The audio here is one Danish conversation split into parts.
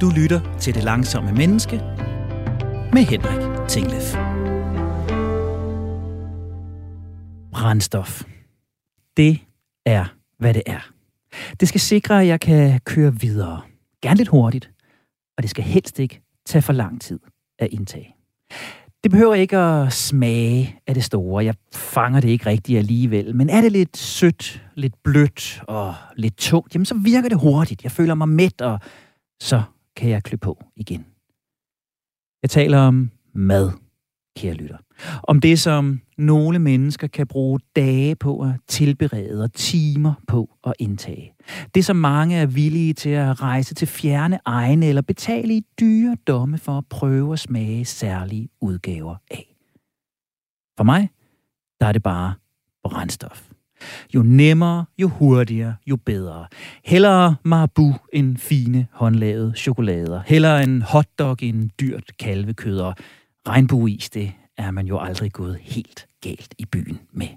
Du lytter til Det Langsomme Menneske med Henrik Tinglef. Brændstof. Det er, hvad det er. Det skal sikre, at jeg kan køre videre. Gerne lidt hurtigt. Og det skal helst ikke tage for lang tid at indtage. Det behøver ikke at smage af det store. Jeg fanger det ikke rigtigt alligevel. Men er det lidt sødt, lidt blødt og lidt tungt, jamen så virker det hurtigt. Jeg føler mig mæt, og så kan jeg klø på igen. Jeg taler om mad, kære lytter. Om det, som nogle mennesker kan bruge dage på at tilberede og timer på at indtage. Det, som mange er villige til at rejse til fjerne egne eller betale i dyre domme for at prøve at smage særlige udgaver af. For mig, der er det bare brændstof. Jo nemmere, jo hurtigere, jo bedre. Hellere marabu end fine håndlavede chokolader. Hellere en hotdog end dyrt kalvekød. Og regnbueis, det er man jo aldrig gået helt galt i byen med.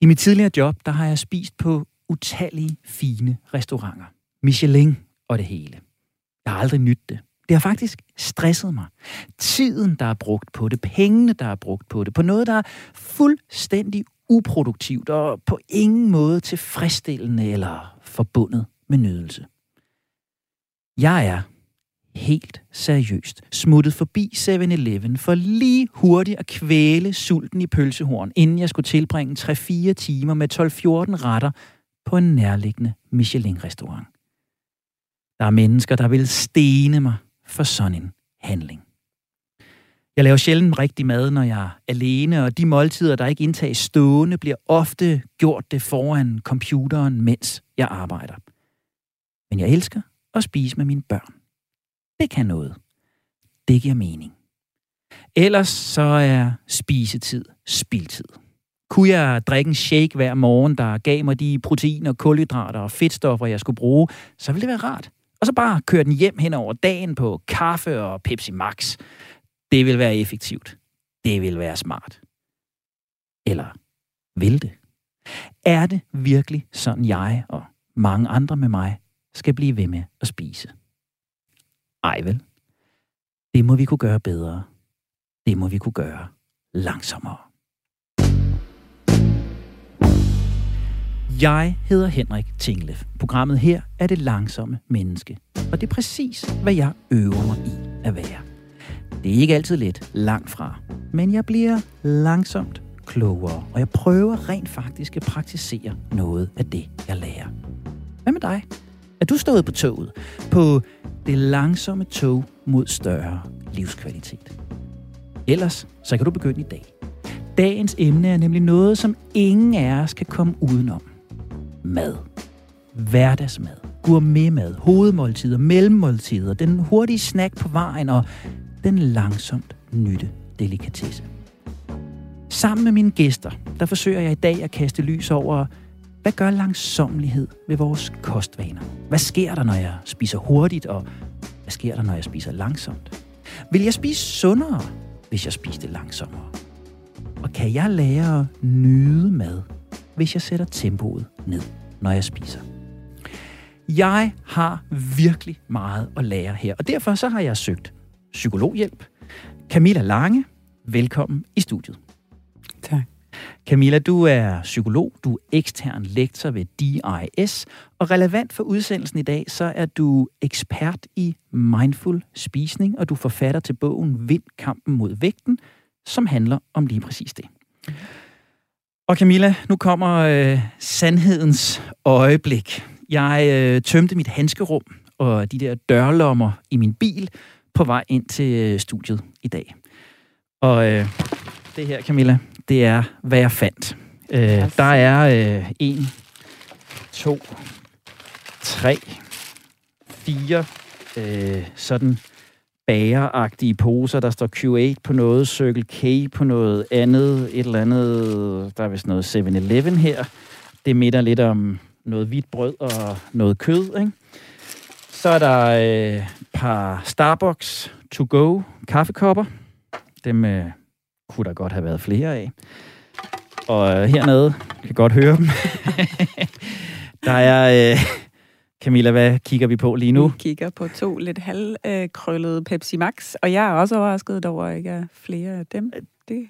I mit tidligere job, der har jeg spist på utallige fine restauranter. Michelin og det hele. Jeg har aldrig nydt det. Det har faktisk stresset mig. Tiden, der er brugt på det, pengene, der er brugt på det, på noget, der er fuldstændig uproduktivt og på ingen måde tilfredsstillende eller forbundet med nydelse. Jeg er helt seriøst smuttet forbi 7-Eleven for lige hurtigt at kvæle sulten i pølsehorn, inden jeg skulle tilbringe 3-4 timer med 12-14 retter på en nærliggende Michelin-restaurant. Der er mennesker, der vil stene mig for sådan en handling. Jeg laver sjældent rigtig mad, når jeg er alene, og de måltider, der ikke indtages stående, bliver ofte gjort det foran computeren, mens jeg arbejder. Men jeg elsker at spise med mine børn. Det kan noget. Det giver mening. Ellers så er spisetid spildtid. Kunne jeg drikke en shake hver morgen, der gav mig de proteiner, kulhydrater og fedtstoffer, jeg skulle bruge, så ville det være rart. Og så bare køre den hjem hen over dagen på kaffe og Pepsi Max. Det vil være effektivt. Det vil være smart. Eller vil det? Er det virkelig sådan, jeg og mange andre med mig skal blive ved med at spise? Ej vel. Det må vi kunne gøre bedre. Det må vi kunne gøre langsommere. Jeg hedder Henrik Tinglef. Programmet her er det langsomme menneske. Og det er præcis, hvad jeg øver mig i at være. Det er ikke altid let, langt fra. Men jeg bliver langsomt klogere, og jeg prøver rent faktisk at praktisere noget af det, jeg lærer. Hvad med dig? Er du stået på toget? På det langsomme tog mod større livskvalitet? Ellers, så kan du begynde i dag. Dagens emne er nemlig noget, som ingen af os kan komme udenom. Mad. Hverdagsmad. Gourmetmad. Hovedmåltider. Mellemmåltider. Den hurtige snack på vejen og den langsomt nytte delikatesse. Sammen med mine gæster, der forsøger jeg i dag at kaste lys over, hvad gør langsomlighed ved vores kostvaner? Hvad sker der, når jeg spiser hurtigt, og hvad sker der, når jeg spiser langsomt? Vil jeg spise sundere, hvis jeg spiste langsommere? Og kan jeg lære at nyde mad, hvis jeg sætter tempoet ned, når jeg spiser? Jeg har virkelig meget at lære her, og derfor så har jeg søgt psykologhjælp. Camilla Lange, velkommen i studiet. Tak. Camilla, du er psykolog, du er ekstern lektor ved DIS, og relevant for udsendelsen i dag, så er du ekspert i mindful spisning, og du forfatter til bogen Vind kampen mod vægten, som handler om lige præcis det. Og Camilla, nu kommer øh, sandhedens øjeblik. Jeg øh, tømte mit handskerum og de der dørlommer i min bil på vej ind til øh, studiet i dag. Og øh, det her, Camilla, det er, hvad jeg fandt. Øh, der er øh, en, to, tre, fire øh, sådan bageragtige poser. Der står Q8 på noget, Circle K på noget andet, et eller andet, der er vist noget 7-Eleven her. Det minder lidt om noget hvidt brød og noget kød, ikke? Så er der øh, par Starbucks to go kaffekopper. Dem øh, kunne der godt have været flere af. Og øh, hernede, kan godt høre dem. der er øh, Camilla, hvad kigger vi på lige nu? Vi kigger på to lidt halvkrøllede Pepsi Max, og jeg er også overrasket over, at ikke er flere af dem. Det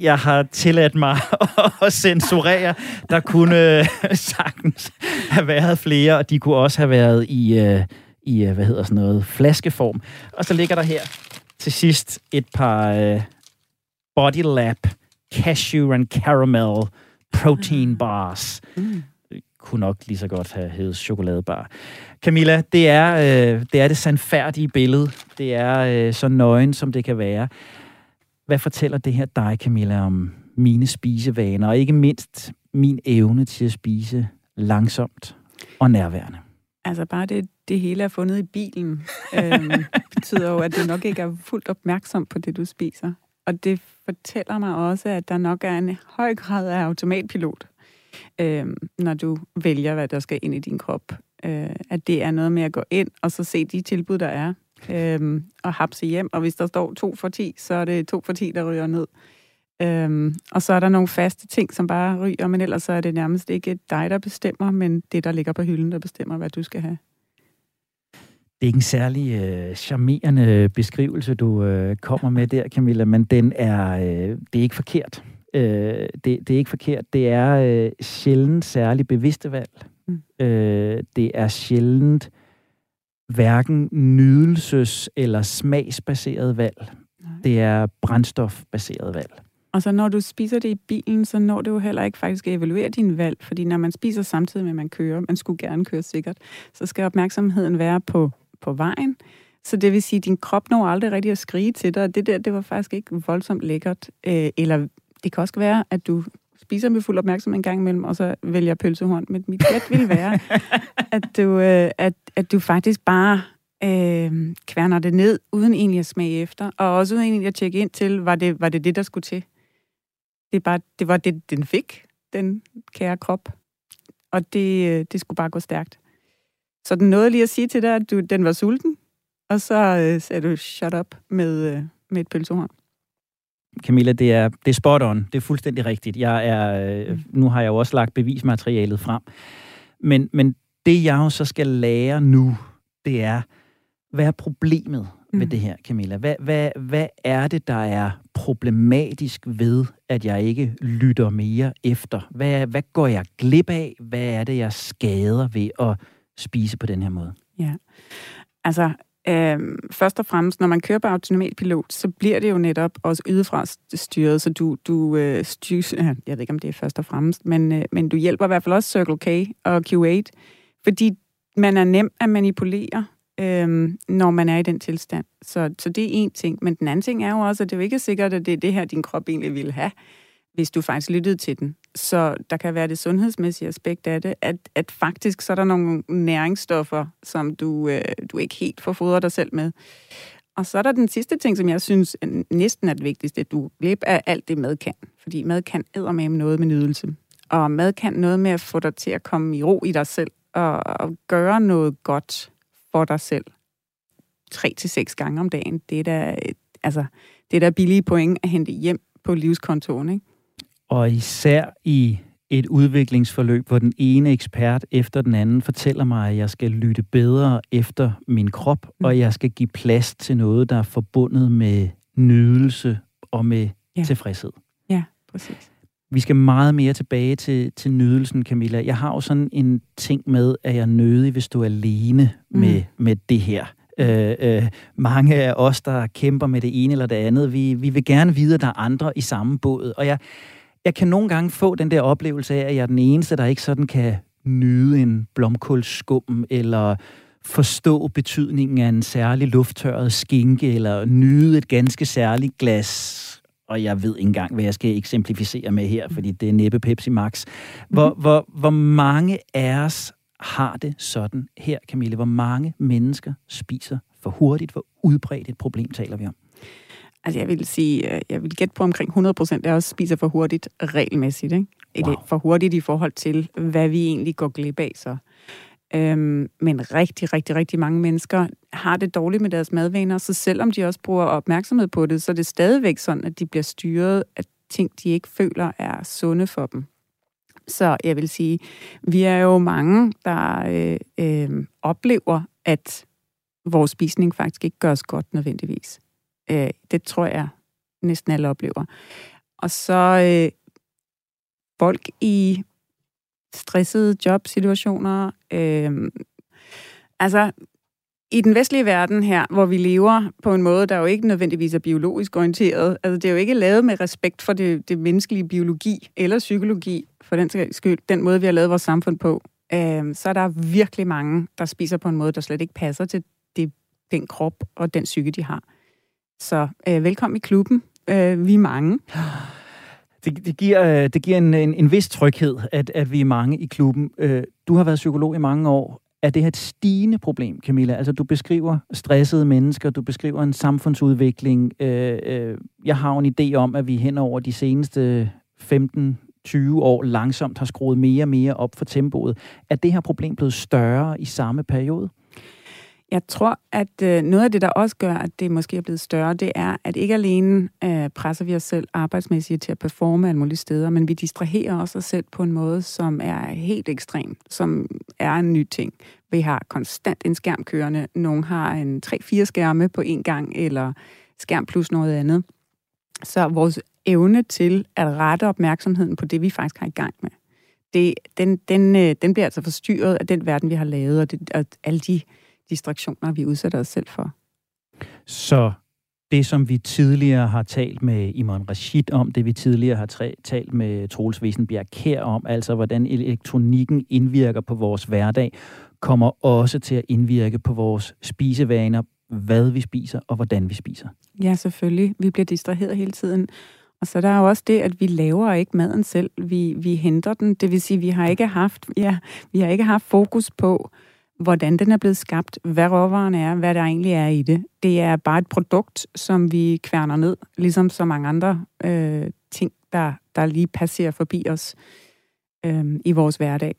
jeg har tilladt mig at censurere. Der kunne sagtens have været flere, og de kunne også have været i, øh, i øh, hvad hedder sådan noget, flaskeform. Og så ligger der her til sidst et par uh, Body Lab Cashew and Caramel Protein Bars. Mm kunne nok lige så godt have heddet chokoladebar. Camilla, det er, øh, det er det sandfærdige billede. Det er øh, så nøgen, som det kan være. Hvad fortæller det her dig, Camilla, om mine spisevaner, og ikke mindst min evne til at spise langsomt og nærværende? Altså bare det, det hele er fundet i bilen, øh, betyder jo, at du nok ikke er fuldt opmærksom på det, du spiser. Og det fortæller mig også, at der nok er en høj grad af automatpilot øh, når du vælger, hvad der skal ind i din krop. Øh, at det er noget med at gå ind og så se de tilbud, der er, øh, og hapse hjem. Og hvis der står to for 10, så er det to for 10, der ryger ned. Øhm, og så er der nogle faste ting, som bare ryger, men ellers så er det nærmest ikke dig, der bestemmer, men det, der ligger på hylden, der bestemmer, hvad du skal have. Det er ikke en særlig øh, charmerende beskrivelse, du øh, kommer med der, Camilla, men den er, øh, det er ikke forkert. Øh, det, det er ikke forkert. Det er øh, sjældent særlig bevidste valg. Mm. Øh, det er sjældent hverken nydelses- eller smagsbaseret valg. Nej. Det er brændstofbaseret valg. Og så når du spiser det i bilen, så når du jo heller ikke faktisk at evaluere din valg, fordi når man spiser samtidig med, at man kører, man skulle gerne køre sikkert, så skal opmærksomheden være på, på vejen. Så det vil sige, at din krop når aldrig rigtig at skrige til dig, det der, det var faktisk ikke voldsomt lækkert, øh, eller det kan også være, at du spiser med fuld opmærksomhed en gang imellem, og så vælger pølsehorn. Men mit gæt vil være, at, du, øh, at, at du faktisk bare øh, kværner det ned, uden egentlig at smage efter, og også uden egentlig at tjekke ind til, var det var det, det, der skulle til. Det, er bare, det var det, den fik, den kære krop. Og det, øh, det skulle bare gå stærkt. Så den nåede lige at sige til dig, at du, den var sulten, og så øh, sagde du shut up med, øh, med et pølsehorn. Camilla, det er, det er spot on. Det er fuldstændig rigtigt. Jeg er, øh, nu har jeg jo også lagt bevismaterialet frem. Men, men det, jeg jo så skal lære nu, det er, hvad er problemet med mm. det her, Camilla? Hvad, hvad, hvad er det, der er problematisk ved, at jeg ikke lytter mere efter? Hvad, hvad går jeg glip af? Hvad er det, jeg skader ved at spise på den her måde? Ja, altså øh, først og fremmest, når man kører på automatpilot, så bliver det jo netop også ydefra styret, så du, du øh, styres, jeg ved ikke, om det er først og fremmest, men, øh, men du hjælper i hvert fald også Circle K og Q8, fordi man er nem at manipulere, øh, når man er i den tilstand. Så, så det er en ting. Men den anden ting er jo også, at det er jo ikke sikkert, at det er det her, din krop egentlig vil have, hvis du faktisk lyttede til den. Så der kan være det sundhedsmæssige aspekt af det, at, at faktisk så er der nogle næringsstoffer, som du, øh, du ikke helt får fodret dig selv med. Og så er der den sidste ting, som jeg synes næsten er det vigtigste, at du glip af alt det mad kan. Fordi mad kan med noget med nydelse. Og mad kan noget med at få dig til at komme i ro i dig selv, og, og gøre noget godt for dig selv. Tre til seks gange om dagen. Det er da, altså, det er da billige point at hente hjem på livskontoen, ikke? Og især i et udviklingsforløb, hvor den ene ekspert efter den anden fortæller mig, at jeg skal lytte bedre efter min krop, mm. og jeg skal give plads til noget, der er forbundet med nydelse og med ja. tilfredshed. Ja, præcis. Vi skal meget mere tilbage til, til nydelsen, Camilla. Jeg har jo sådan en ting med, at jeg nødig vil stå alene mm. med, med det her. Øh, øh, mange af os, der kæmper med det ene eller det andet, vi, vi vil gerne vide, at der er andre i samme båd. Og jeg, jeg kan nogle gange få den der oplevelse af, at jeg er den eneste, der ikke sådan kan nyde en blomkålskum, eller forstå betydningen af en særlig lufttørret skinke, eller nyde et ganske særligt glas og jeg ved ikke engang, hvad jeg skal eksemplificere med her, fordi det er næppe Pepsi Max. Hvor, mm. hvor, hvor mange af os har det sådan her, Camille? Hvor mange mennesker spiser for hurtigt? Hvor udbredt et problem taler vi om? Altså jeg vil sige, øh, jeg vil gætte på omkring 100 procent af os spiser for hurtigt regelmæssigt. Ikke? Wow. For hurtigt i forhold til, hvad vi egentlig går glip af så. Øhm, men rigtig, rigtig, rigtig mange mennesker har det dårligt med deres madvaner, så selvom de også bruger opmærksomhed på det, så er det stadigvæk sådan, at de bliver styret af ting, de ikke føler er sunde for dem. Så jeg vil sige, vi er jo mange, der øh, øh, oplever, at vores spisning faktisk ikke gør os godt nødvendigvis. Øh, det tror jeg næsten alle oplever. Og så øh, folk i stressede jobsituationer. Øh, altså, i den vestlige verden her, hvor vi lever på en måde, der jo ikke nødvendigvis er biologisk orienteret, altså det er jo ikke lavet med respekt for det, det menneskelige biologi eller psykologi, for den skyld, den måde, vi har lavet vores samfund på, øh, så er der virkelig mange, der spiser på en måde, der slet ikke passer til det, den krop og den psyke, de har. Så øh, velkommen i klubben. Øh, vi er mange. Det, det giver, øh, det giver en, en, en vis tryghed, at, at vi er mange i klubben. Øh, du har været psykolog i mange år. Er det her et stigende problem, Camilla? Altså, du beskriver stressede mennesker, du beskriver en samfundsudvikling. Øh, øh, jeg har en idé om, at vi hen over de seneste 15 20 år langsomt har skruet mere og mere op for tempoet. Er det her problem blevet større i samme periode? Jeg tror, at øh, noget af det, der også gør, at det måske er blevet større, det er, at ikke alene øh, presser vi os selv arbejdsmæssigt til at performe alle mulige steder, men vi distraherer også os selv på en måde, som er helt ekstrem, som er en ny ting. Vi har konstant en skærm kørende. Nogle har en 3-4 skærme på en gang, eller skærm plus noget andet. Så vores evne til at rette opmærksomheden på det, vi faktisk har i gang med, det, den, den, øh, den bliver altså forstyrret af den verden, vi har lavet, og, det, og alle de distraktioner, vi udsætter os selv for. Så det, som vi tidligere har talt med Imran Rashid om, det vi tidligere har talt med Troels Wesenbjerg Kær om, altså hvordan elektronikken indvirker på vores hverdag, kommer også til at indvirke på vores spisevaner, hvad vi spiser og hvordan vi spiser. Ja, selvfølgelig. Vi bliver distraheret hele tiden. Og så der er jo også det, at vi laver ikke maden selv. Vi, vi henter den. Det vil sige, vi har ikke haft, ja, vi har ikke haft fokus på, hvordan den er blevet skabt, hvad råvaren er, hvad der egentlig er i det. Det er bare et produkt, som vi kværner ned, ligesom så mange andre øh, ting, der, der lige passerer forbi os øh, i vores hverdag.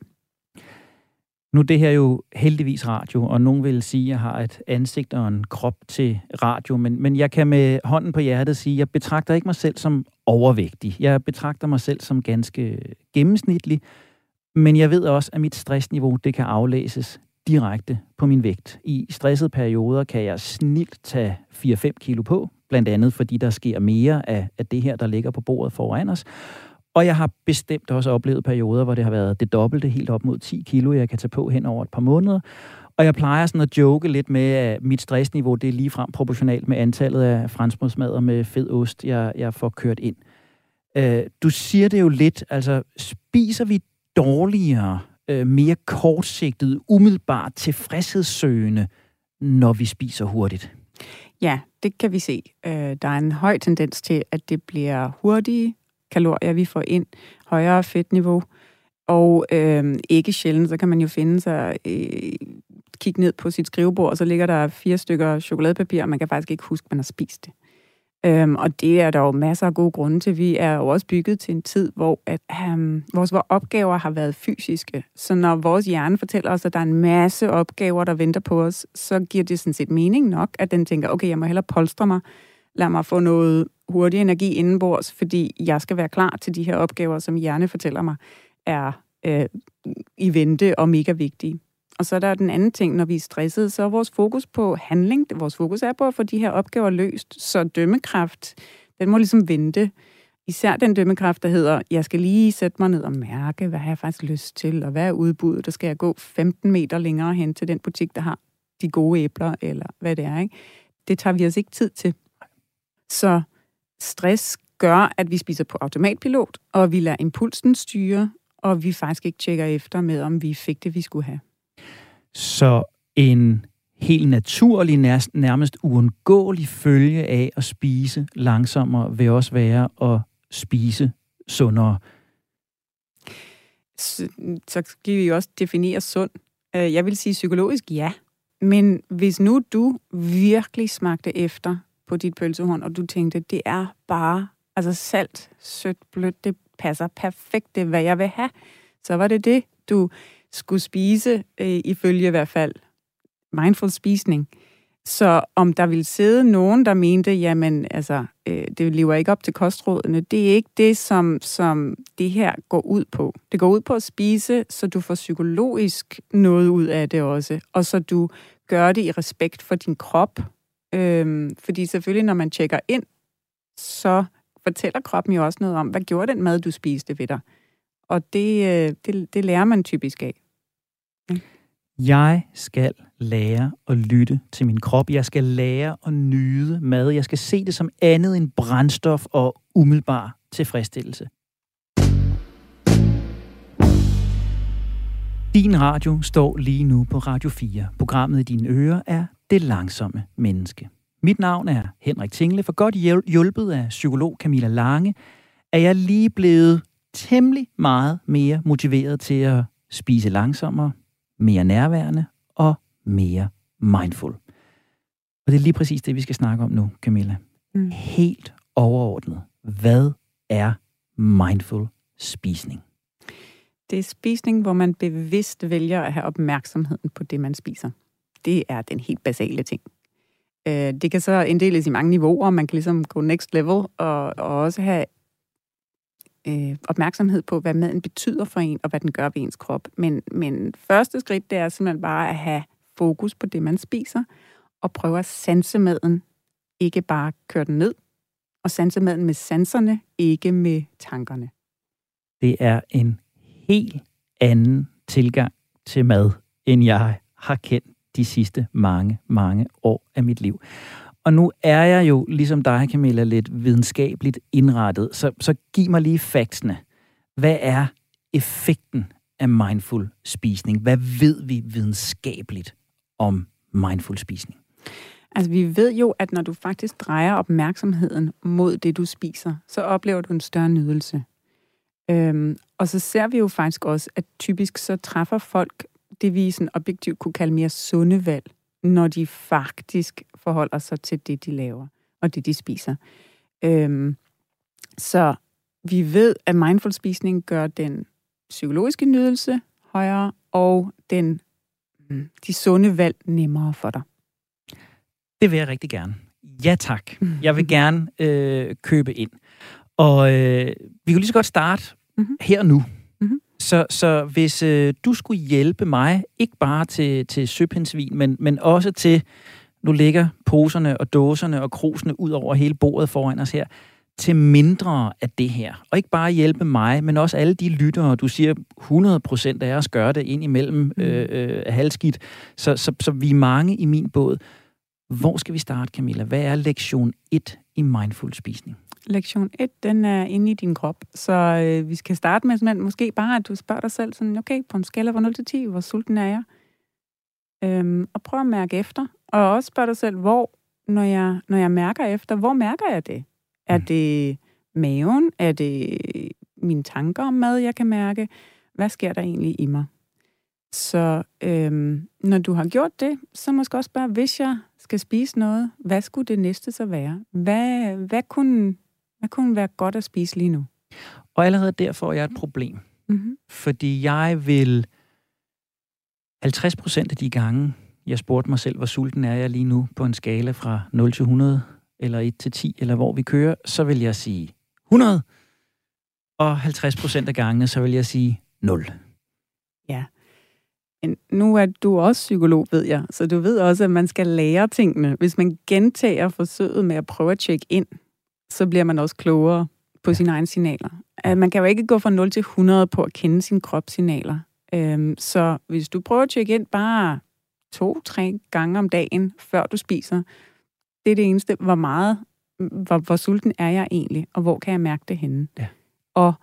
Nu det her jo heldigvis radio, og nogen vil sige, at jeg har et ansigt og en krop til radio, men, men jeg kan med hånden på hjertet sige, at jeg betragter ikke mig selv som overvægtig. Jeg betragter mig selv som ganske gennemsnitlig, men jeg ved også, at mit stressniveau det kan aflæses direkte på min vægt. I stressede perioder kan jeg snilt tage 4-5 kilo på, blandt andet fordi der sker mere af, af det her, der ligger på bordet foran os. Og jeg har bestemt også oplevet perioder, hvor det har været det dobbelte, helt op mod 10 kilo, jeg kan tage på hen over et par måneder. Og jeg plejer sådan at joke lidt med, at mit stressniveau det er ligefrem proportionalt med antallet af franskbrødsmadder med fed ost, jeg, jeg får kørt ind. Øh, du siger det jo lidt, altså spiser vi dårligere, øh, mere kortsigtet, umiddelbart tilfredshedssøgende, når vi spiser hurtigt? Ja, det kan vi se. Øh, der er en høj tendens til, at det bliver hurtige kalorier, vi får ind, højere fedtniveau, og øh, ikke sjældent, så kan man jo finde sig, øh, kigge ned på sit skrivebord, og så ligger der fire stykker chokoladepapir, og man kan faktisk ikke huske, at man har spist det. Øhm, og det er der jo masser af gode grunde til. Vi er jo også bygget til en tid, hvor at, øhm, vores opgaver har været fysiske. Så når vores hjerne fortæller os, at der er en masse opgaver, der venter på os, så giver det sådan set mening nok, at den tænker, okay, jeg må hellere polstre mig, lad mig få noget hurtig energi indenbords, fordi jeg skal være klar til de her opgaver, som hjerne fortæller mig, er øh, i vente og mega vigtige. Og så er der den anden ting, når vi er stressede, så er vores fokus på handling. Vores fokus er på at få de her opgaver løst. Så dømmekraft, den må ligesom vente. Især den dømmekraft, der hedder, jeg skal lige sætte mig ned og mærke, hvad har jeg faktisk lyst til, og hvad er udbuddet, der skal jeg gå 15 meter længere hen til den butik, der har de gode æbler, eller hvad det er. Ikke? Det tager vi os ikke tid til. Så stress gør, at vi spiser på automatpilot, og vi lader impulsen styre, og vi faktisk ikke tjekker efter med, om vi fik det, vi skulle have. Så en helt naturlig, nærmest uundgåelig følge af at spise langsommere vil også være at spise sundere. Så, så skal vi jo også definere sund. Øh, jeg vil sige psykologisk ja. Men hvis nu du virkelig smagte efter på dit pølsehorn, og du tænkte, det er bare altså salt, sødt, blødt, det passer perfekt, det er, hvad jeg vil have, så var det det, du skulle spise, øh, ifølge i hvert fald mindful spisning. Så om der vil sidde nogen, der mente, jamen, altså, øh, det lever ikke op til kostrådene, det er ikke det, som, som det her går ud på. Det går ud på at spise, så du får psykologisk noget ud af det også, og så du gør det i respekt for din krop. Øhm, fordi selvfølgelig, når man tjekker ind, så fortæller kroppen jo også noget om, hvad gjorde den mad, du spiste ved dig? Og det, øh, det, det lærer man typisk af. Jeg skal lære at lytte til min krop. Jeg skal lære at nyde mad. Jeg skal se det som andet end brændstof og umiddelbar tilfredsstillelse. Din radio står lige nu på Radio 4. Programmet i dine ører er Det Langsomme Menneske. Mit navn er Henrik Tingle. For godt hjulpet af psykolog Camilla Lange, er jeg lige blevet temmelig meget mere motiveret til at spise langsommere, mere nærværende og mere mindful. Og det er lige præcis det, vi skal snakke om nu, Camilla. Mm. Helt overordnet. Hvad er mindful spisning? Det er spisning, hvor man bevidst vælger at have opmærksomheden på det, man spiser. Det er den helt basale ting. Øh, det kan så inddeles i mange niveauer. Man kan ligesom gå next level og, og også have øh, opmærksomhed på, hvad maden betyder for en, og hvad den gør ved ens krop. Men, men første skridt, det er simpelthen bare at have fokus på det, man spiser, og prøve at sanse maden. Ikke bare køre den ned, og sanse maden med sanserne, ikke med tankerne. Det er en helt anden tilgang til mad, end jeg har kendt de sidste mange, mange år af mit liv. Og nu er jeg jo, ligesom dig, Camilla, lidt videnskabeligt indrettet, så, så giv mig lige factsene. Hvad er effekten af mindful spisning? Hvad ved vi videnskabeligt om mindful spisning? Altså, vi ved jo, at når du faktisk drejer opmærksomheden mod det, du spiser, så oplever du en større nydelse. Øhm, og så ser vi jo faktisk også, at typisk så træffer folk det, vi sådan objektivt kunne kalde mere sunde valg, når de faktisk forholder sig til det, de laver, og det, de spiser. Øhm, så vi ved, at mindful spisning gør den psykologiske nydelse højere, og den, mm, de sunde valg nemmere for dig. Det vil jeg rigtig gerne. Ja tak. Jeg vil gerne øh, købe ind. Og øh, vi kan lige så godt starte mm-hmm. her nu. Så, så hvis øh, du skulle hjælpe mig, ikke bare til, til søpindsvin, men, men også til, nu ligger poserne og dåserne og krusene ud over hele bordet foran os her, til mindre af det her. Og ikke bare hjælpe mig, men også alle de lyttere, du siger 100% af os gør det ind imellem mm. øh, øh, halvskidt, så, så, så vi er mange i min båd. Hvor skal vi starte, Camilla? Hvad er lektion 1 i mindful spisning? Lektion 1, den er inde i din krop. Så øh, vi skal starte med sådan, måske bare, at du spørger dig selv sådan, okay, på en skala fra 0 til 10, hvor sulten er jeg? Øhm, og prøv at mærke efter. Og også spørg dig selv, hvor, når jeg, når jeg mærker efter, hvor mærker jeg det? Er mm. det maven? Er det mine tanker om mad, jeg kan mærke? Hvad sker der egentlig i mig? Så øhm, når du har gjort det, så måske også spørge, hvis jeg skal spise noget, hvad skulle det næste så være? Hvad, hvad, kunne, hvad kunne være godt at spise lige nu? Og allerede der får jeg et problem. Mm-hmm. Fordi jeg vil 50 procent af de gange, jeg spurgte mig selv, hvor sulten er jeg lige nu på en skala fra 0 til 100, eller 1 til 10, eller hvor vi kører, så vil jeg sige 100. Og 50 procent af gangene, så vil jeg sige 0. Ja. Men nu er du også psykolog, ved jeg, så du ved også, at man skal lære tingene. Hvis man gentager forsøget med at prøve at tjekke ind, så bliver man også klogere på sine egne signaler. Man kan jo ikke gå fra 0 til 100 på at kende sine kropssignaler. Øhm, så hvis du prøver at tjekke ind bare to-tre gange om dagen, før du spiser, det er det eneste, hvor meget, hvor, hvor sulten er jeg egentlig, og hvor kan jeg mærke det henne. Ja. Og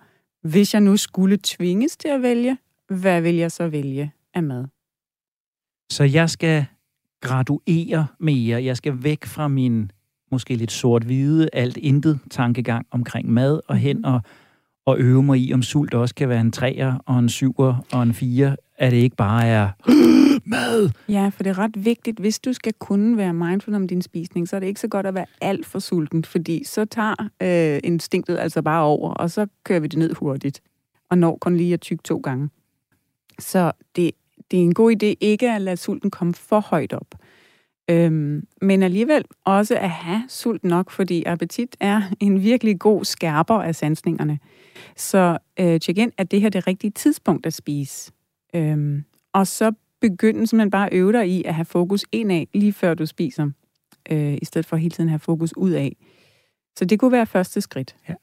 hvis jeg nu skulle tvinges til at vælge, hvad vil jeg så vælge af mad? Så jeg skal graduere mere. Jeg skal væk fra min måske lidt sort-hvide, alt intet tankegang omkring mad, og hen mhm. og, og øve mig i, om sult også kan være en træer og en syver og en fire, at det ikke bare er mad. Ja, for det er ret vigtigt, hvis du skal kunne være mindful om din spisning, så er det ikke så godt at være alt for sulten, fordi så tager øh, instinktet altså bare over, og så kører vi det ned hurtigt, og når kun lige at tykke to gange. Så det, det er en god idé ikke at lade sulten komme for højt op. Øhm, men alligevel også at have sult nok, fordi appetit er en virkelig god skærper af sansningerne. Så øh, tjek ind, at det her er det rigtige tidspunkt at spise. Øhm, og så begynde simpelthen bare at øve dig i at have fokus indad, lige før du spiser, øh, i stedet for hele tiden at have fokus udad. Så det kunne være første skridt. Ja.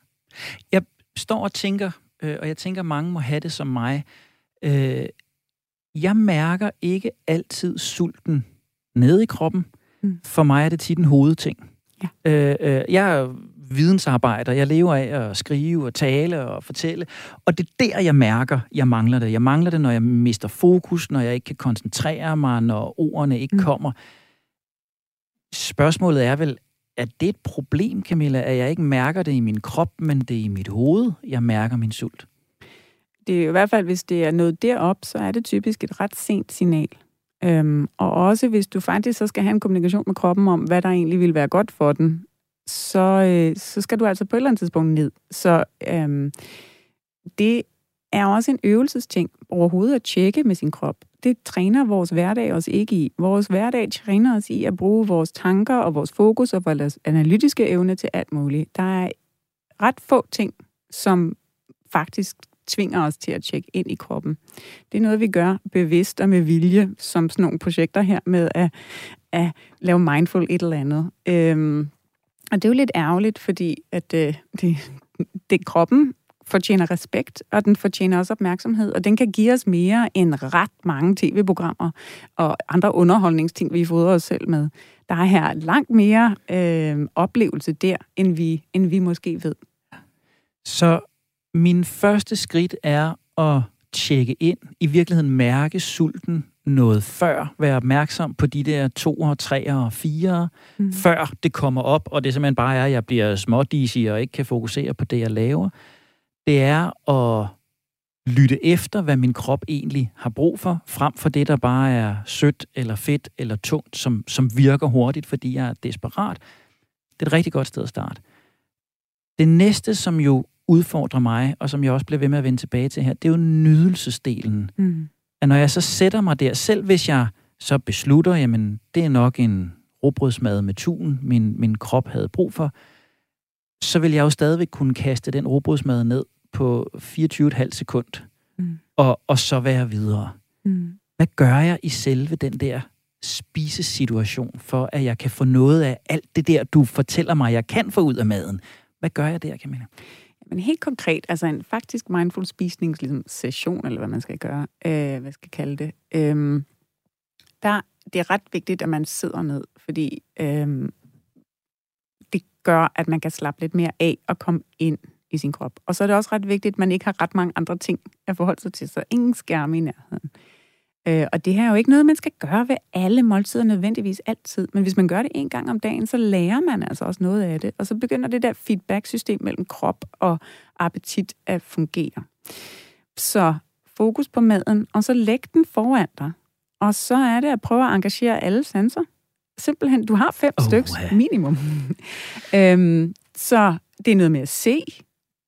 Jeg står og tænker, øh, og jeg tænker, mange må have det som mig. Øh, jeg mærker ikke altid sulten nede i kroppen. Mm. For mig er det tit en hovedting. Ja. Øh, øh, jeg er vidensarbejder. Jeg lever af at skrive og tale og fortælle. Og det er der, jeg mærker, jeg mangler det. Jeg mangler det, når jeg mister fokus, når jeg ikke kan koncentrere mig, når ordene ikke mm. kommer. Spørgsmålet er vel, er det et problem, Camilla, at jeg ikke mærker det i min krop, men det er i mit hoved, jeg mærker min sult? Det er i hvert fald, hvis det er noget derop, så er det typisk et ret sent signal. Øhm, og også hvis du faktisk så skal have en kommunikation med kroppen om, hvad der egentlig vil være godt for den, så, øh, så skal du altså på et eller andet tidspunkt ned. Så øhm, det er også en øvelsesting overhovedet at tjekke med sin krop. Det træner vores hverdag os ikke i. Vores hverdag træner os i at bruge vores tanker og vores fokus og vores analytiske evne til alt muligt. Der er ret få ting, som faktisk tvinger os til at tjekke ind i kroppen. Det er noget, vi gør bevidst og med vilje, som sådan nogle projekter her med at, at lave mindful et eller andet. Øhm, og det er jo lidt ærgerligt, fordi at øh, det, det kroppen fortjener respekt, og den fortjener også opmærksomhed, og den kan give os mere end ret mange tv-programmer og andre underholdningsting, vi fodrer os selv med. Der er her langt mere øh, oplevelse der, end vi, end vi måske ved. Så min første skridt er at tjekke ind, i virkeligheden mærke sulten noget før, være opmærksom på de der to, tre og fire, mm. før det kommer op, og det simpelthen bare er, at jeg bliver smådisig og ikke kan fokusere på det, jeg laver. Det er at lytte efter, hvad min krop egentlig har brug for, frem for det, der bare er sødt eller fedt eller tungt, som, som virker hurtigt, fordi jeg er desperat. Det er et rigtig godt sted at starte. Det næste, som jo udfordrer mig, og som jeg også bliver ved med at vende tilbage til her, det er jo nydelsesdelen. Mm. At når jeg så sætter mig der, selv hvis jeg så beslutter, jamen det er nok en råbrødsmad med tun, min, min krop havde brug for, så vil jeg jo stadigvæk kunne kaste den råbrødsmad ned på 24,5 sekund, mm. og, og så være videre. Mm. Hvad gør jeg i selve den der spisesituation, for at jeg kan få noget af alt det der, du fortæller mig, jeg kan få ud af maden? Hvad gør jeg der, Camilla? Men helt konkret, altså en faktisk mindful spisnings ligesom, session, eller hvad man skal gøre, øh, hvad skal jeg kalde det, øh, der, det er ret vigtigt, at man sidder ned, fordi øh, det gør, at man kan slappe lidt mere af og komme ind i sin krop. Og så er det også ret vigtigt, at man ikke har ret mange andre ting at forholde sig til, så ingen skærme i nærheden. Øh, og det her er jo ikke noget, man skal gøre ved alle måltider nødvendigvis altid. Men hvis man gør det en gang om dagen, så lærer man altså også noget af det. Og så begynder det der feedback-system mellem krop og appetit at fungere. Så fokus på maden, og så læg den foran dig. Og så er det at prøve at engagere alle sanser. Simpelthen, du har fem oh, stykker minimum. øhm, så det er noget med at se,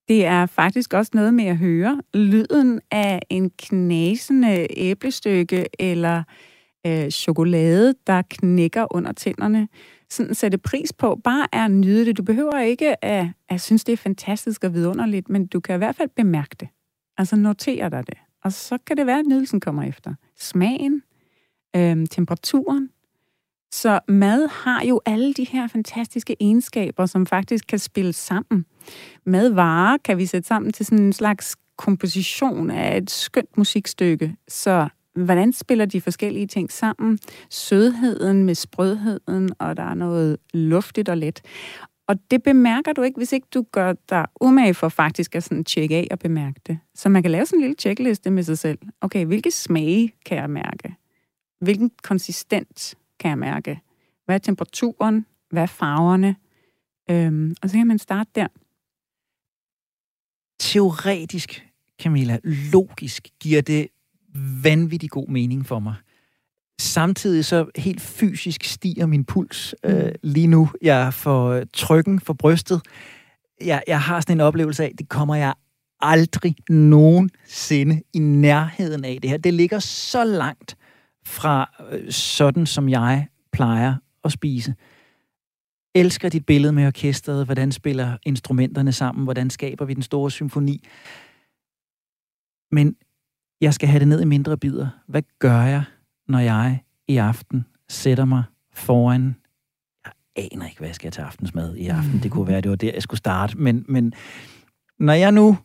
det er faktisk også noget med at høre lyden af en knasende æblestykke eller øh, chokolade, der knækker under tænderne. Sådan sætte pris på. Bare er at nyde det. Du behøver ikke at, at synes, det er fantastisk og vidunderligt, men du kan i hvert fald bemærke det. Altså notere dig det. Og så kan det være, at nydelsen kommer efter. Smagen, øh, temperaturen, så mad har jo alle de her fantastiske egenskaber, som faktisk kan spille sammen. Madvarer kan vi sætte sammen til sådan en slags komposition af et skønt musikstykke. Så hvordan spiller de forskellige ting sammen? Sødheden med sprødheden, og der er noget luftigt og let. Og det bemærker du ikke, hvis ikke du gør dig umage for faktisk at sådan tjekke af og bemærke det. Så man kan lave sådan en lille checkliste med sig selv. Okay, hvilke smage kan jeg mærke? Hvilken konsistens kan jeg mærke. Hvad er temperaturen? Hvad er farverne? Øhm, og så kan man starte der. Teoretisk, Camilla, logisk giver det vanvittig god mening for mig. Samtidig så helt fysisk stiger min puls øh, mm. lige nu. Jeg får trykken for brystet. Jeg, jeg har sådan en oplevelse af, det kommer jeg aldrig nogensinde i nærheden af det her. Det ligger så langt fra øh, sådan, som jeg plejer at spise. Elsker dit billede med orkestret, hvordan spiller instrumenterne sammen, hvordan skaber vi den store symfoni. Men jeg skal have det ned i mindre bidder. Hvad gør jeg, når jeg i aften sætter mig foran jeg aner ikke, hvad jeg skal til aftensmad i aften. Det kunne være, det var der, jeg skulle starte. Men, men når jeg nu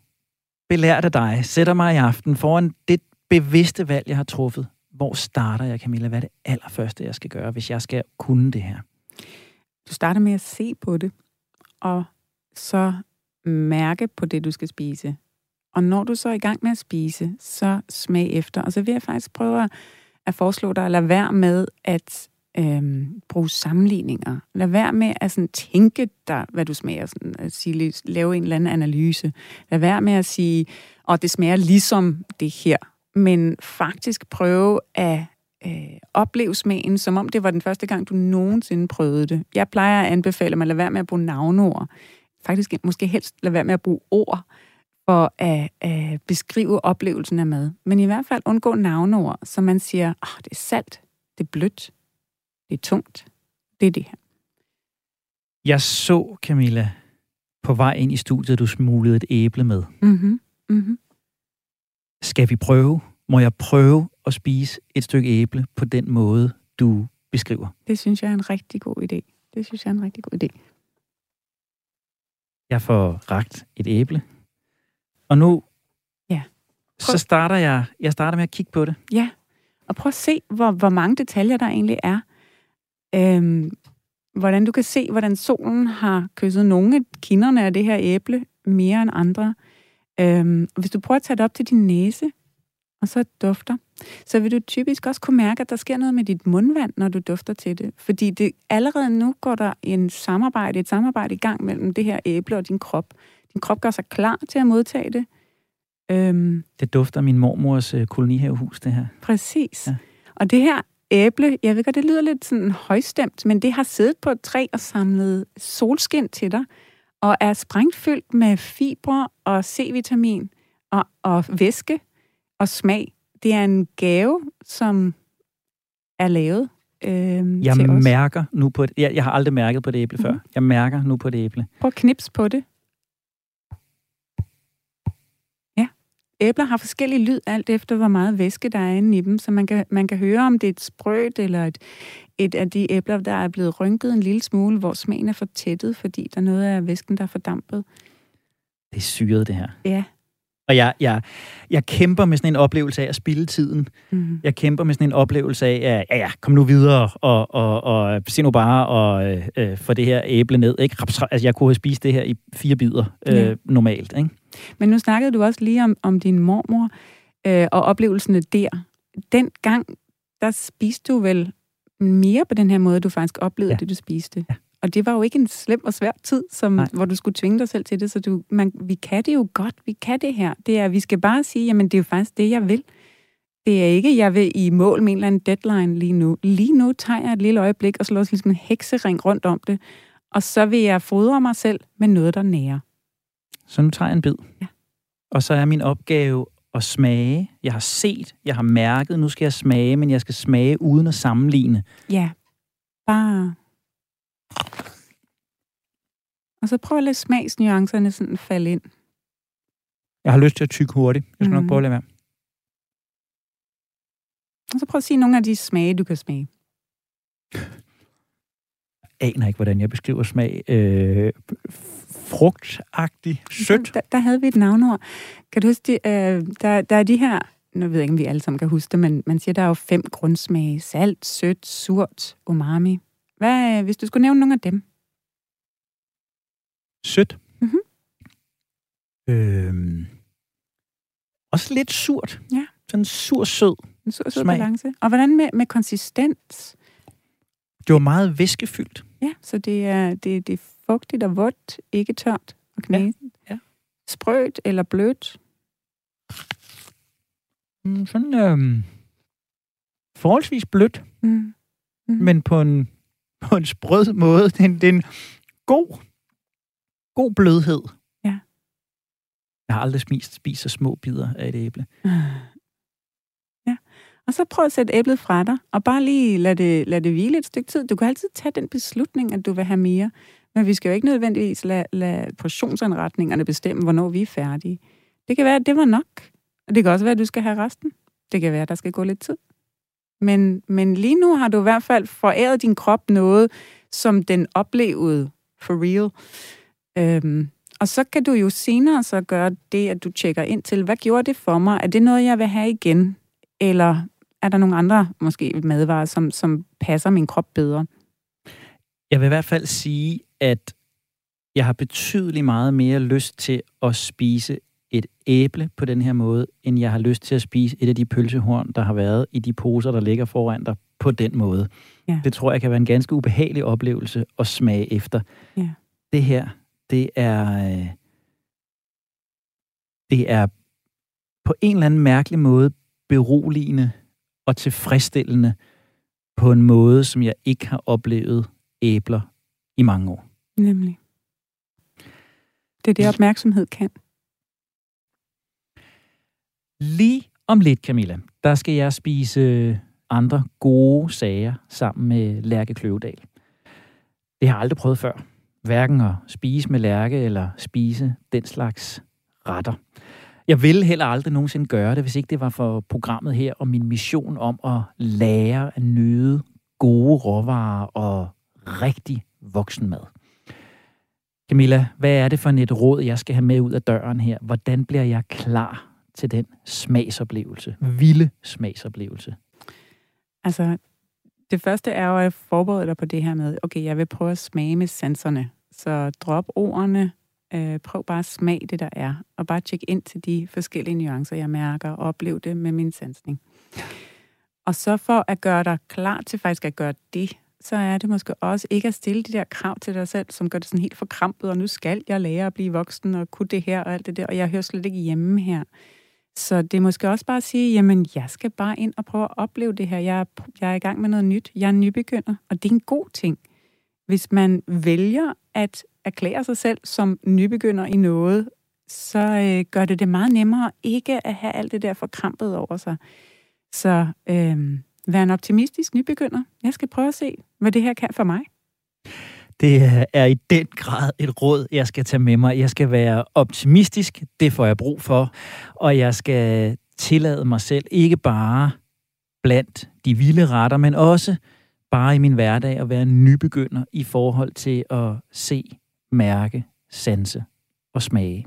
belært af dig, sætter mig i aften foran det bevidste valg, jeg har truffet, hvor starter jeg, Camilla? Hvad er det allerførste, jeg skal gøre, hvis jeg skal kunne det her? Du starter med at se på det, og så mærke på det, du skal spise. Og når du så er i gang med at spise, så smag efter. Og så vil jeg faktisk prøve at foreslå dig at lade være med at øhm, bruge sammenligninger. Lad være med at sådan, tænke dig, hvad du smager. Sådan, at sige, lave en eller anden analyse. Lad være med at sige, og oh, det smager ligesom det her. Men faktisk prøve at øh, opleve smagen, som om det var den første gang, du nogensinde prøvede det. Jeg plejer at anbefale, at man lader være med at bruge navnord. Faktisk måske helst lade være med at bruge ord for at, at beskrive oplevelsen af mad. Men i hvert fald undgå navnord, så man siger, oh, det er salt, det er blødt, det er tungt. Det er det her. Jeg så, Camilla, på vej ind i studiet, du smuglede et æble med. Mm-hmm. Mm-hmm. Skal vi prøve? Må jeg prøve at spise et stykke æble på den måde, du beskriver? Det synes jeg er en rigtig god idé. Det synes jeg er en rigtig god idé. Jeg får ragt et æble. Og nu ja. så starter jeg, jeg starter med at kigge på det. Ja, og prøv at se, hvor, hvor mange detaljer der egentlig er. Øhm, hvordan du kan se, hvordan solen har kysset nogle af kinderne af det her æble mere end andre. Øhm, hvis du prøver at tage det op til din næse, og så dufter, så vil du typisk også kunne mærke, at der sker noget med dit mundvand, når du dufter til det. Fordi det, allerede nu går der en samarbejde, et samarbejde i gang mellem det her æble og din krop. Din krop gør sig klar til at modtage det. Øhm, det dufter min mormors øh, kolonihavehus, det her. Præcis. Ja. Og det her æble, jeg ved godt, det lyder lidt sådan højstemt, men det har siddet på et træ og samlet solskin til dig, og er sprængfyldt med fibre og C-vitamin og, og væske og smag. Det er en gave, som er lavet øh, jeg mærker nu på det. Jeg, jeg har aldrig mærket på det æble mm-hmm. før. Jeg mærker nu på det æble. Prøv at knips på det. Æbler har forskellige lyd, alt efter hvor meget væske der er inde i dem, så man kan, man kan høre, om det er et sprødt eller et, et af de æbler, der er blevet rynket en lille smule, hvor smagen er for tættet, fordi der er noget af væsken, der er fordampet. Det er syret, det her. Ja. Og jeg, jeg, jeg kæmper med sådan en oplevelse af at spille tiden. Mm. Jeg kæmper med sådan en oplevelse af, at ja, ja, kom nu videre, og, og, og se nu bare og øh, få det her æble ned. Ikke? Altså, jeg kunne have spist det her i fire bidder øh, ja. normalt. Ikke? Men nu snakkede du også lige om, om din mormor øh, og oplevelserne der. Den gang, der spiste du vel mere på den her måde, du faktisk oplevede ja. det, du spiste. Ja. Og det var jo ikke en slem og svær tid, som, hvor du skulle tvinge dig selv til det, så du, man, vi kan det jo godt, vi kan det her. Det er, vi skal bare sige, jamen det er jo faktisk det, jeg vil. Det er ikke, jeg vil i mål med en eller anden deadline lige nu. Lige nu tager jeg et lille øjeblik og slår ligesom en heksering rundt om det, og så vil jeg fodre mig selv med noget, der nærer. Så nu tager jeg en bid. Ja. Og så er min opgave at smage. Jeg har set, jeg har mærket, nu skal jeg smage, men jeg skal smage uden at sammenligne. Ja, bare... Og så prøv at lade smagsnuancerne sådan falde ind. Jeg har lyst til at tykke hurtigt. Jeg skal mm. nok prøve at lade være. Og så prøv at sige nogle af de smage, du kan smage. Jeg aner ikke, hvordan jeg beskriver smag. Øh, frugtagtig, sødt. Der, der havde vi et navnord. Kan du huske, de, øh, der, der er de her, nu ved jeg ikke, om vi alle sammen kan huske det, men man siger, der er jo fem grundsmage. Salt, sødt, surt, umami. Hvad, hvis du skulle nævne nogle af dem? Sødt. Mm-hmm. Øhm, også lidt surt. Ja. Sådan en sur-sød En sur-sød balance. Og hvordan med, med konsistens? Det var meget væskefyldt. Ja, så det er, det, det er fugtigt og vådt, ikke tørt og knæsen. Ja. ja. Sprødt eller blødt? Mm, sådan øhm, forholdsvis blødt, mm. Mm. men på en, på en sprød måde. Det er en, det er en god, god blødhed. Ja. Jeg har aldrig spist, spist så små bidder af et æble. Ja, Og så prøv at sætte æblet fra dig, og bare lige lad det, lad det hvile et stykke tid. Du kan altid tage den beslutning, at du vil have mere. Men vi skal jo ikke nødvendigvis lade, lade portionsanretningerne bestemme, hvornår vi er færdige. Det kan være, at det var nok. Og det kan også være, at du skal have resten. Det kan være, at der skal gå lidt tid. Men, men lige nu har du i hvert fald foræret din krop noget, som den oplevede for real. Øhm, og så kan du jo senere så gøre det, at du tjekker ind til, hvad gjorde det for mig? Er det noget, jeg vil have igen? Eller er der nogle andre måske madvarer, som, som passer min krop bedre? Jeg vil i hvert fald sige, at jeg har betydeligt meget mere lyst til at spise et æble på den her måde, end jeg har lyst til at spise et af de pølsehorn, der har været i de poser, der ligger foran dig på den måde. Ja. Det tror jeg kan være en ganske ubehagelig oplevelse at smage efter. Ja. Det her, det er... Øh, det er på en eller anden mærkelig måde beroligende og tilfredsstillende på en måde, som jeg ikke har oplevet æbler i mange år. Nemlig. Det er det, opmærksomhed kan. Lige om lidt, Camilla, der skal jeg spise øh, andre gode sager sammen med Lærke Kløvedal. Det har jeg aldrig prøvet før. Hverken at spise med Lærke eller spise den slags retter. Jeg ville heller aldrig nogensinde gøre det, hvis ikke det var for programmet her og min mission om at lære at nyde gode råvarer og rigtig voksenmad. Camilla, hvad er det for et råd, jeg skal have med ud af døren her? Hvordan bliver jeg klar til den smagsoplevelse? Vilde smagsoplevelse. Altså, det første er jo at forberede dig på det her med, okay, jeg vil prøve at smage med sanserne. Så drop ordene, øh, prøv bare at smage det, der er, og bare tjek ind til de forskellige nuancer, jeg mærker, og oplev det med min sansning. Og så for at gøre dig klar til faktisk at gøre det, så er det måske også ikke at stille de der krav til dig selv, som gør det sådan helt forkrampet, og nu skal jeg lære at blive voksen, og kunne det her og alt det der, og jeg hører slet ikke hjemme her. Så det er måske også bare at sige, jamen jeg skal bare ind og prøve at opleve det her. Jeg er, jeg er i gang med noget nyt. Jeg er nybegynder, og det er en god ting. Hvis man vælger at erklære sig selv som nybegynder i noget, så øh, gør det det meget nemmere ikke at have alt det der forkrampet over sig. Så øh, vær en optimistisk nybegynder. Jeg skal prøve at se, hvad det her kan for mig. Det øh, er i den grad et råd, jeg skal tage med mig. Jeg skal være optimistisk, det får jeg brug for, og jeg skal tillade mig selv ikke bare blandt de vilde retter, men også bare i min hverdag at være nybegynder i forhold til at se, mærke, sanse og smage.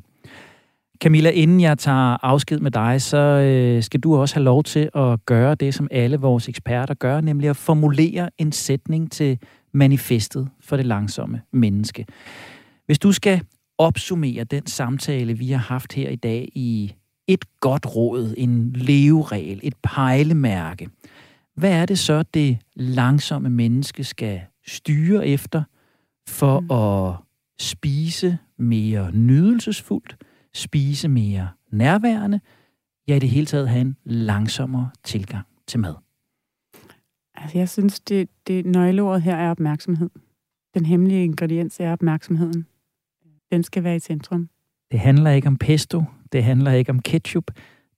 Camilla, inden jeg tager afsked med dig, så øh, skal du også have lov til at gøre det, som alle vores eksperter gør, nemlig at formulere en sætning til manifestet for det langsomme menneske. Hvis du skal opsummere den samtale, vi har haft her i dag i et godt råd, en leveregel, et pejlemærke, hvad er det så, det langsomme menneske skal styre efter for mm. at spise mere nydelsesfuldt, spise mere nærværende, ja i det hele taget have en langsommere tilgang til mad? Altså, jeg synes, det, det nøgleordet her er opmærksomhed. Den hemmelige ingrediens er opmærksomheden. Den skal være i centrum. Det handler ikke om pesto, det handler ikke om ketchup,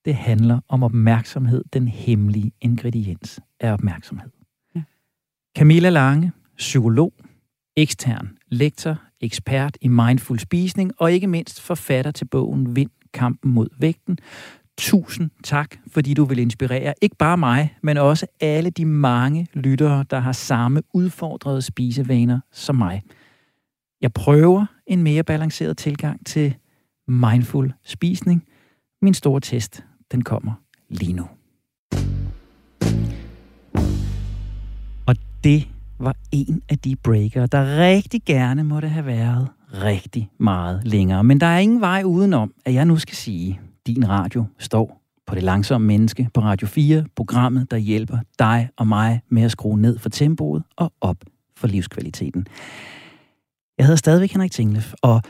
det handler om opmærksomhed. Den hemmelige ingrediens er opmærksomhed. Ja. Camilla Lange, psykolog, ekstern lektor, ekspert i mindful spisning og ikke mindst forfatter til bogen Vind kampen mod vægten, Tusind tak, fordi du vil inspirere ikke bare mig, men også alle de mange lyttere, der har samme udfordrede spisevaner som mig. Jeg prøver en mere balanceret tilgang til mindful spisning. Min store test, den kommer lige nu. Og det var en af de breaker, der rigtig gerne måtte have været rigtig meget længere. Men der er ingen vej udenom, at jeg nu skal sige, din radio står på det langsomme menneske på Radio 4, programmet, der hjælper dig og mig med at skrue ned for tempoet og op for livskvaliteten. Jeg hedder stadigvæk Henrik Tinglef, og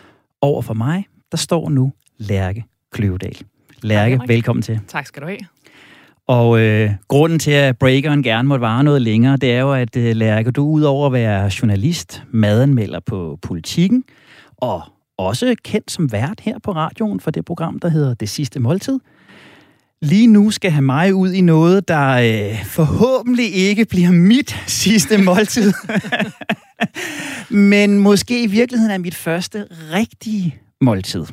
over for mig, der står nu Lærke Kløvedal. Lærke, Hej, velkommen til. Tak skal du have. Og øh, grunden til, at breakeren gerne måtte vare noget længere, det er jo, at øh, Lærke, du udover at være journalist, madanmelder på politikken, og også kendt som vært her på radioen for det program, der hedder Det Sidste Måltid. lige nu skal have mig ud i noget, der øh, forhåbentlig ikke bliver mit sidste måltid. Men måske i virkeligheden er mit første rigtige måltid.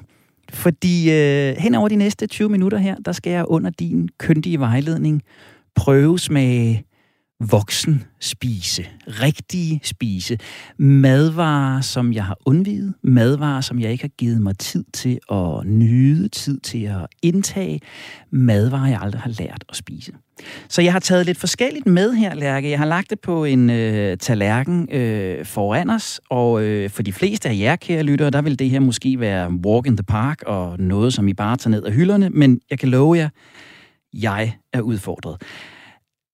Fordi øh, hen over de næste 20 minutter her, der skal jeg under din køndige vejledning prøve smage voksen spise, rigtige spise, madvarer, som jeg har undvidet, madvarer, som jeg ikke har givet mig tid til at nyde, tid til at indtage, madvarer, jeg aldrig har lært at spise. Så jeg har taget lidt forskelligt med her, Lærke. Jeg har lagt det på en øh, tallerken øh, foran os, og øh, for de fleste af jer, kære lyttere, der vil det her måske være walk in the park og noget, som I bare tager ned af hylderne, men jeg kan love jer, jeg er udfordret.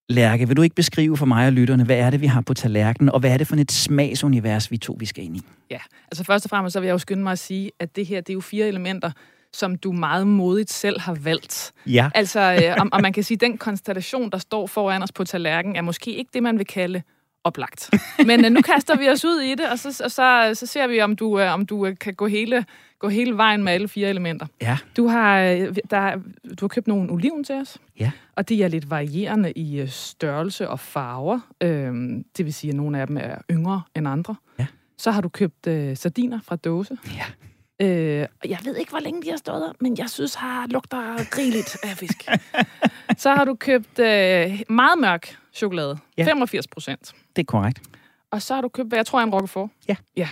Lærke, vil du ikke beskrive for mig og lytterne, hvad er det, vi har på tallerkenen, og hvad er det for et smagsunivers, vi to vi skal ind i? Ja, altså først og fremmest så vil jeg jo skynde mig at sige, at det her, det er jo fire elementer, som du meget modigt selv har valgt. Ja. Altså, øh, og, og man kan sige, at den konstellation, der står foran os på tallerkenen, er måske ikke det, man vil kalde oplagt. Men øh, nu kaster vi os ud i det, og så, og så, så ser vi, om du, øh, om du øh, kan gå hele, gå hele vejen med alle fire elementer. Ja. Du har, øh, der, du har købt nogle oliven til os, Ja. og de er lidt varierende i øh, størrelse og farver. Øhm, det vil sige, at nogle af dem er yngre end andre. Ja. Så har du købt øh, sardiner fra dåse. Ja. Øh, og jeg ved ikke, hvor længe de har stået der, men jeg synes, har lugter rigeligt af fisk. så har du købt øh, meget mørk chokolade. Ja. 85 procent. Det er korrekt. Og så har du købt, hvad jeg tror er en roquefort. Ja. Ja.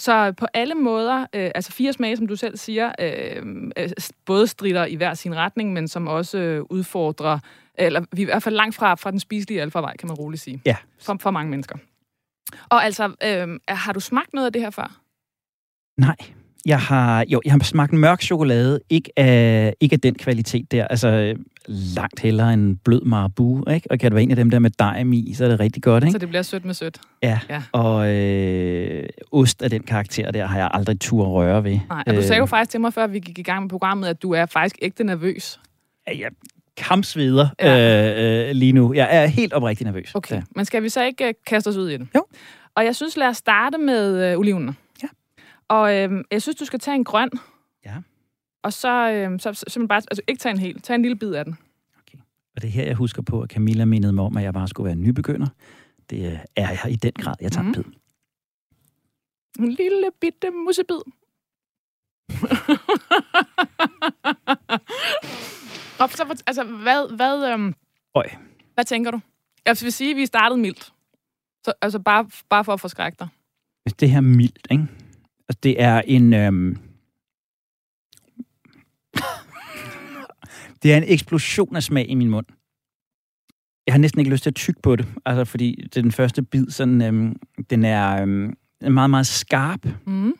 Så på alle måder, øh, altså fire smage, som du selv siger, øh, øh, både strider i hver sin retning, men som også øh, udfordrer, eller vi er i hvert fald langt fra, fra den spiselige alfavej, kan man roligt sige. Ja. For, for mange mennesker. Og altså, øh, har du smagt noget af det her før? Nej. Jeg har, jo, jeg har smagt mørk chokolade, ikke af, ikke af den kvalitet der. Altså, langt hellere en blød marabu, ikke? Og kan det være en af dem der med dejm i, så er det rigtig godt, ikke? Så det bliver sødt med sødt. Ja. Ja. Og øh, ost af den karakter der har jeg aldrig tur at røre ved. Nej, og du sagde jo Øh, faktisk til mig, før vi gik i gang med programmet, at du er faktisk ægte nervøs. Jeg kampsveder Ja. øh, øh, lige nu. Jeg er helt oprigtigt nervøs. Okay, Ja. men skal vi så ikke øh, kaste os ud i det? Jo. Og jeg synes, lad os starte med øh, olivenene. Ja. Og øh, jeg synes, du skal tage en grøn. Ja. Og så, øh, så, så simpelthen bare, altså ikke tage en hel, tag en lille bid af den. Og det er her, jeg husker på, at Camilla mindede mig om, at jeg bare skulle være en nybegynder. Det øh, er jeg i den grad. Jeg tager mm. bid. En lille bitte musebid. og så, altså, hvad, hvad, øhm, Øj. hvad tænker du? Jeg vil sige, at vi startede mildt. Så, altså bare, bare for at forskrække dig. Det her er mildt, ikke? Altså, det er en... Øhm... det er en eksplosion af smag i min mund. Jeg har næsten ikke lyst til at tygge på det, altså fordi det er den første bid, sådan, øhm, den er øhm, meget, meget skarp. Mm.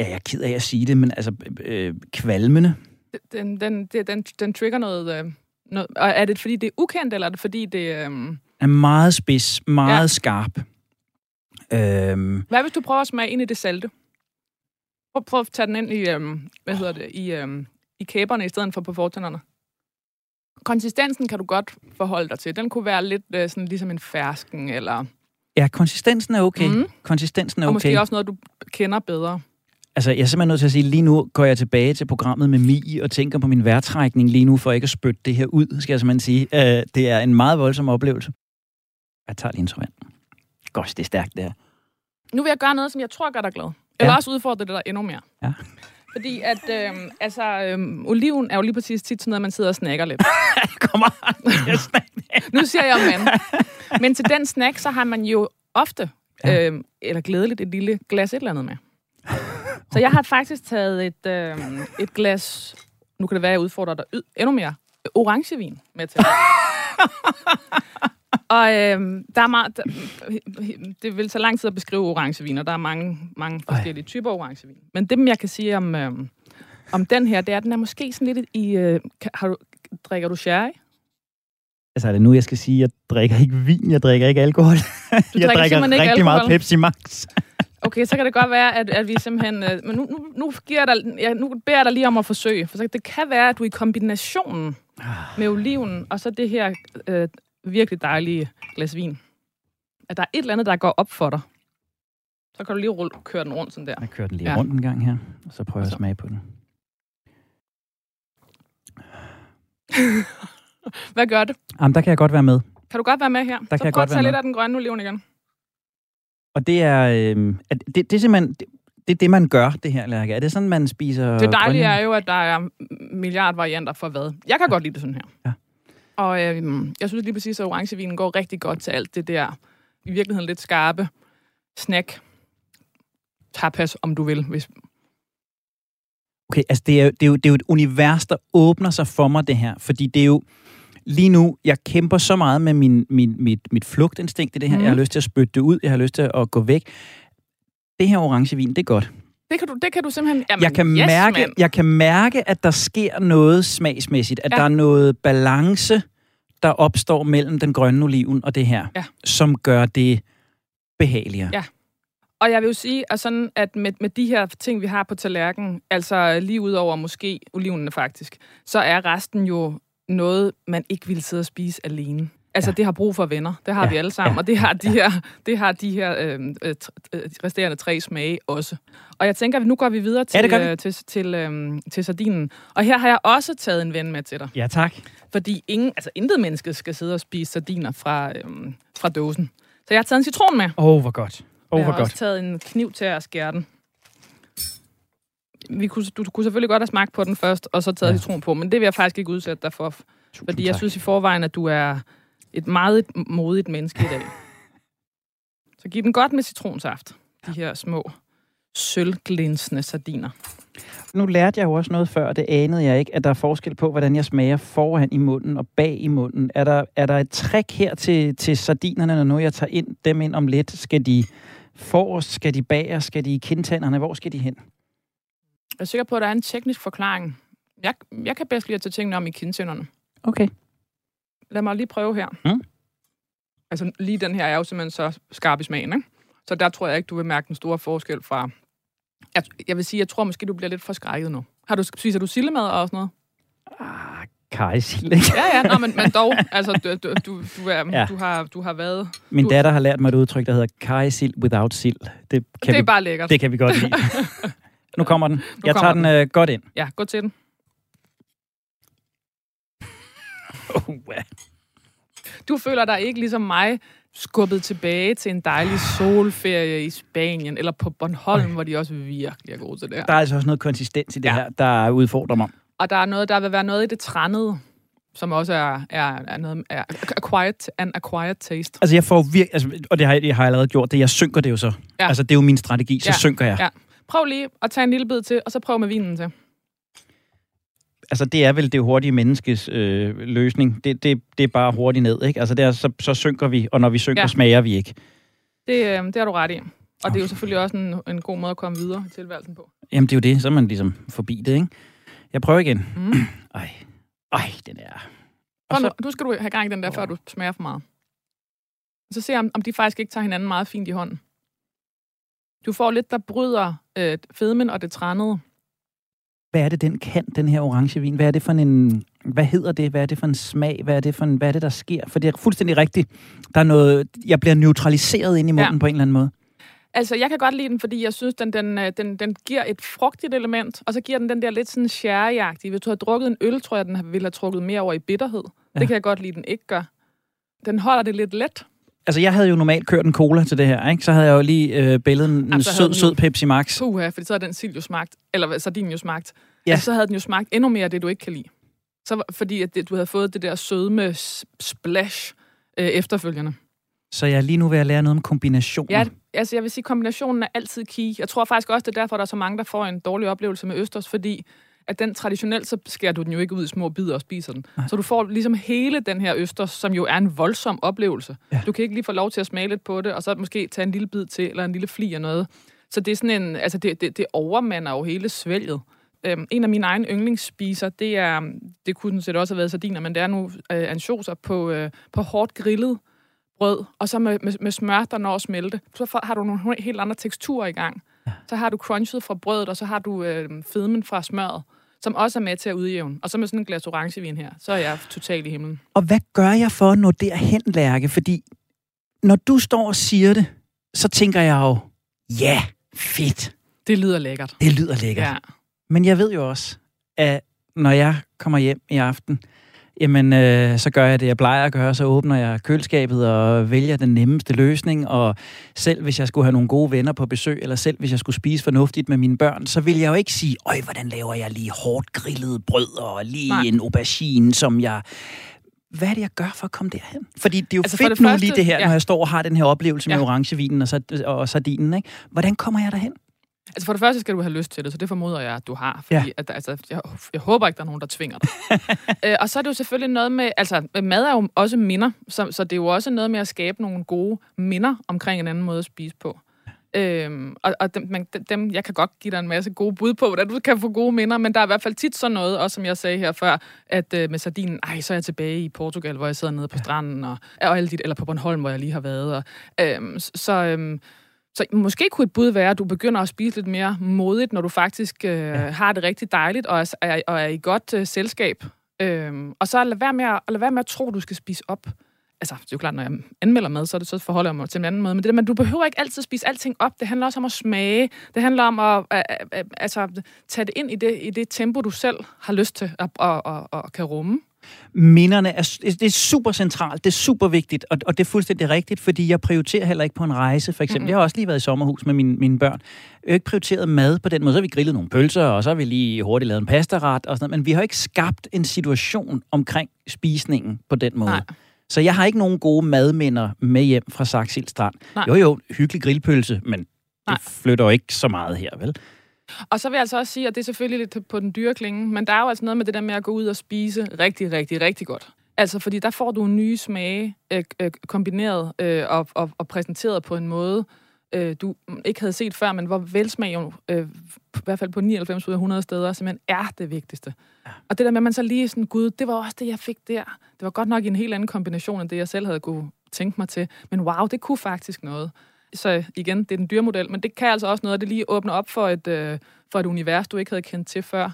Ja, jeg er ked af at sige det, men altså øh, kvalmende. Den, den, den, den, den trigger noget, øh, noget... Og er det fordi, det er ukendt, eller er det fordi, det... Øh... er meget spids, meget Ja. ja. skarp. Øhm, Hvad hvis du prøver at smage ind i det salte? Prøv, prøv at tage den ind i, øhm, hvad hedder det, i, øhm, i kæberne i stedet for på fortænderne. Konsistensen kan du godt forholde dig til. Den kunne være lidt øh, sådan ligesom en fersken, eller ja, konsistensen er okay. Mm. Konsistensen er og okay. måske også noget, du kender bedre. Altså, jeg er simpelthen nødt til at sige, lige nu går jeg tilbage til programmet med Mi og tænker på min vejrtrækning lige nu, for ikke at spytte det her ud, skal jeg simpelthen sige. Øh, det er en meget voldsom oplevelse. Jeg tager lige en tår vand. Godt, det er stærkt, det her. Nu vil jeg gøre noget, som jeg tror gør dig glad. Eller Ja. også udfordre det der endnu mere. Ja. Fordi at, øhm, altså, øhm, oliven er jo lige præcis tit sådan noget, man sidder og snakker lidt. Kommer. Nu siger jeg men. Men til den snack, så har man jo ofte, Ja. øhm, eller glædeligt, et lille glas et eller andet med. Så jeg har faktisk taget et, øhm, et glas, nu kan det være, at jeg udfordrer dig endnu mere, orangevin med til. Og øhm, der er meget, der, det vil så lang tid at beskrive orangevin, og der er mange, mange forskellige typer orangevin. Men det, jeg kan sige om, øhm, om den her, det er, at den er måske sådan lidt i... Øh, har du, drikker du sherry? Altså, er det nu, jeg skal sige, at jeg drikker ikke vin, jeg drikker ikke alkohol. jeg drikker drikker ikke rigtig meget alkohol? Pepsi Max. Okay, så kan det godt være, at, at vi simpelthen... Øh, men nu, nu, nu, giver jeg dig, ja, nu beder jeg dig lige om at forsøge. For så, det kan være, at du i kombinationen med oliven og så det her øh, virkelig dejlige glas vin, at der er et eller andet, der går op for dig. Så kan du lige rulle, køre den rundt sådan der. Jeg kører den lige Ja. ja. rundt en gang her, og så prøver jeg at smage på den. Hvad gør det? Jamen, der kan jeg godt være med. Kan du godt være med her? kan så jeg prøv godt at tage være lidt med. af den grønne oliven igen. Og det er, øh, det, det er simpelthen, det, det er det, man gør, det her, Lærke. Er det sådan, man spiser Det dejlige grønne- er jo, at der er milliard varianter for hvad. Jeg kan godt lide det sådan her. Ja. Og øhm, jeg synes lige præcis, at orangevinen går rigtig godt til alt det der, i virkeligheden lidt skarpe snack, tapas, om du vil. Hvis, Okay, altså det er, jo- det, er jo, det er jo et univers, der åbner sig for mig, det her. Fordi det er jo lige nu, jeg kæmper så meget med min, min, mit, mit flugtinstinkt i det her. Mhm. Jeg har lyst til at spytte det ud. Jeg har lyst til at gå væk. Det her orangevin, det er godt. Det, kan du, det kan du simpelthen... Jamen, jeg, kan yes, mærke, mand. jeg kan mærke, at der sker noget smagsmæssigt. At Ja. der er noget balance, der opstår mellem den grønne oliven og det her, Ja. som gør det behageligere. Ja. Og jeg vil jo sige, at, sådan, at med, med de her ting, vi har på tallerkenen, altså lige ud over måske olivenene faktisk, så er resten jo noget, man ikke ville sidde og spise alene. Altså, Ja. det har brug for venner. Det har Ja, vi alle sammen. ja. Og det har de her, det har de her øh, øh, øh, resterende tre smage også. Og jeg tænker, at nu går vi videre til, Ja, vi. øh, til, til, øh, til sardinen. Og her har jeg også taget en ven med til dig. Ja, tak. Fordi ingen, altså intet menneske skal sidde og spise sardiner fra, øh, fra dåsen. Så jeg har taget en citron med. Åh, oh, hvor godt. Oh, jeg har godt. også taget en kniv til at skære den. Vi kunne, du, du kunne selvfølgelig godt have smagt på den først, og så taget Ja. citron på, men det vil jeg faktisk ikke udsætte dig for. Tusind Fordi jeg tak. synes i forvejen, at du er et meget modigt menneske i dag. Så giv den godt med citronsaft. De her små, sølvglinsende sardiner. Nu lærte jeg jo også noget før, og det anede jeg ikke, at der er forskel på, hvordan jeg smager foran i munden og bag i munden. Er der, er der et trick her til, til sardinerne, når nu jeg tager ind, dem ind om lidt? Skal de forrest, skal de bagerst, skal de i kindtænderne? Hvor skal de hen? Jeg er sikker på, at der er en teknisk forklaring. Jeg, jeg kan bedst lide at tage tingene om i kindtænderne. Okay. Lad mig lige prøve her. Mm. Altså lige den her er jo simpelthen så skarp i smagen, ikke? Så der tror jeg ikke, du vil mærke den store forskel fra... Jeg, jeg vil sige, jeg tror måske, du bliver lidt forskrækket nu. Har du, spiser du sillemad og sådan noget? Ah, kajsild, ikke? Ja, ja, nå, men, men dog. Altså, du, du, du, du, er, Ja. du, har, du har været... Min Du- datter har lært mig et udtryk, der hedder kajsild without sild. Det kan, det vi, er bare lækkert. det kan vi godt lide. nu kommer den. Jeg tager kommer den øh, godt ind. Ja, gå til den. Oh. Du føler dig ikke ligesom mig skubbet tilbage til en dejlig solferie i Spanien, eller på Bornholm, Oj. hvor de også virkelig er gode til det her. Der er altså også noget konsistens i det Ja. her, der udfordrer mig. Og der er noget, der vil være noget i det trænede, som også er, er, er noget er acquired, an acquired taste. Altså, jeg får virkelig, altså, og det har, jeg, det har jeg allerede gjort, det jeg synker det jo så. Ja. Altså, det er jo min strategi, så ja. Synker jeg. Ja. Prøv lige at tage en lille bid til, og så prøv med vinen til. Altså, det er vel det hurtige menneskes øh, løsning. Det, det, det er bare hurtigt ned, ikke? Altså, det er, så, så synker vi, og når vi synker, ja. Smager vi ikke. Det, øh, det har du ret i. Og det er jo selvfølgelig også en, en god måde at komme videre i tilværelsen på. Jamen, det er jo det, så er man ligesom forbi det, ikke? Jeg prøver igen. Mm. Ej, ej, den er... Og så, nu, nu skal du have gang i den der, før du smager for meget. Så se, om, om de faktisk ikke tager hinanden meget fint i hånden. Du får lidt, der bryder øh, fedmen og det trænede. Hvad er det, den kan, den her orangevin? Hvad er det for en... Hvad hedder det? Hvad er det for en smag? Hvad er det, for en, hvad er det der sker? For det er fuldstændig rigtigt. Der er noget... Jeg bliver neutraliseret ind i munden ja. På en eller anden måde. Altså, jeg kan godt lide den, fordi jeg synes, den, den, øh, den, den giver et frugtigt element, og så giver den den der lidt sådan sherry Hvis du havde drukket en øl, tror jeg, den ville have trukket mere over i bitterhed. Ja. Det kan jeg godt lide, den ikke gør. Den holder det lidt let. Altså, jeg havde jo normalt kørt en cola til det her, ikke? Så havde jeg jo lige øh, bællet en Jamen, så havde sød, sød Pepsi Max. Puha, fordi så havde den sild jo smagt, eller sardin jo smagt. Ja. Altså, så havde den jo smagt endnu mere af det, du ikke kan lide. Så, fordi at det, du havde fået det der sødme splash øh, efterfølgende. Så jeg er lige nu ved at lære noget om kombinationen. Ja, altså jeg vil sige, kombinationen er altid key. Jeg tror faktisk også, det er derfor, der er så mange, der får en dårlig oplevelse med østers, fordi at den traditionelt, så skærer du den jo ikke ud i små bidder og spiser den. Nej. Så du får ligesom hele den her østers, som jo er en voldsom oplevelse. Ja. Du kan ikke lige få lov til at smage lidt på det, og så måske tage en lille bid til, eller en lille fli af noget. Så det er sådan en, altså det, det, det overmander jo hele svælget. Øhm, en af mine egne yndlingsspiser, det er, det kunne sådan set også have været sardiner, men det er nu øh, ansjoser på, øh, på hårdt grillet brød, og så med, med, med smør, der når at smelte. Så har du nogle helt andre teksturer i gang. Ja. Så har du crunchet fra brødet, og så har du øh, fedmen fra smøret, som også er med til at udjævne. Og så med sådan en glas orangevin her, så er jeg totalt i himlen. Og hvad gør jeg for at nå derhen, Lærke? Fordi når du står og siger det, så tænker jeg jo, ja, fedt. Det lyder lækkert. Det lyder lækkert. Ja. Men jeg ved jo også, at når jeg kommer hjem i aften, jamen øh, så gør jeg det, jeg plejer at gøre. Så åbner jeg køleskabet og vælger den nemmeste løsning. Og selv hvis jeg skulle have nogle gode venner på besøg, eller selv hvis jeg skulle spise fornuftigt med mine børn, så vil jeg jo ikke sige, øj, hvordan laver jeg lige hårdt grillet brød og lige Nej. en aubergine, som jeg hvad er det, jeg gør for at komme derhen? Fordi det er jo altså fedt det nu første, lige det her, ja. når jeg står og har den her oplevelse ja. med orangevinen og, og sardinen. Ikke? Hvordan kommer jeg derhen? Altså for det første skal du have lyst til det, så det formoder jeg, at du har. Fordi ja. at, altså, jeg, jeg håber ikke, der er nogen, der tvinger dig. øh, og så er det jo selvfølgelig noget med, altså mad er jo også minder, så, så det er jo også noget med at skabe nogle gode minder omkring en anden måde at spise på. Øhm, og og dem, man, dem, jeg kan godt give dig en masse gode bud på, hvordan du kan få gode minder, men der er i hvert fald tit sådan noget, også som jeg sagde her før, at øh, med sardinen, ej, så er jeg tilbage i Portugal, hvor jeg sidder nede på stranden, og, og alle dit, eller på Bornholm, hvor jeg lige har været. Og, øhm, så, øhm, så måske kunne et bud være, at du begynder at spise lidt mere modigt, når du faktisk øh, ja. har det rigtig dejligt, og er, og er i godt øh, selskab. Øhm, og så lad være, med at, lad være med at tro, at du skal spise op altså, det er jo klart, når jeg anmelder mad, så, er det, så forholder jeg mig til en anden måde. Men det der, men du behøver ikke altid spise alting op. Det handler også om at smage. Det handler om at, at, at altså, tage det ind i det, i det tempo, du selv har lyst til at, at, at, at kan rumme. Minderne er, det er super centralt, det er super vigtigt, og, og det er fuldstændig rigtigt, fordi jeg prioriterer heller ikke på en rejse, for eksempel. Mm-hmm. Jeg har også lige været i sommerhus med mine, mine børn. Jeg har ikke prioriteret mad på den måde. Så har vi grillet nogle pølser, og så har vi lige hurtigt lavet en pastaret og sådan noget, men vi har ikke skabt en situation omkring spisningen på den måde. Nej. Så jeg har ikke nogen gode madminder med hjem fra Saxil Strand. Nej. Jo jo, hyggelig grillpølse, men Nej. det flytter jo ikke så meget her, vel? Og så vil jeg altså også sige, at det er selvfølgelig lidt på den dyre klinge, men der er jo altså noget med det der med at gå ud og spise rigtig, rigtig, rigtig godt. Altså, fordi der får du nye smage øh, øh, kombineret øh, og, og, og præsenteret på en måde, øh, du ikke havde set før, men hvor velsmag jo, øh, i hvert fald på 99 ud af 100 steder, simpelthen er det vigtigste. Ja. Og det der med, at man så lige sådan, gud, det var også det, jeg fik der. Det var godt nok i en helt anden kombination, end det, jeg selv havde kunne tænke mig til. Men wow, det kunne faktisk noget. Så igen, det er den dyre model, men det kan altså også noget, at det lige åbner op for et, øh, for et univers, du ikke havde kendt til før.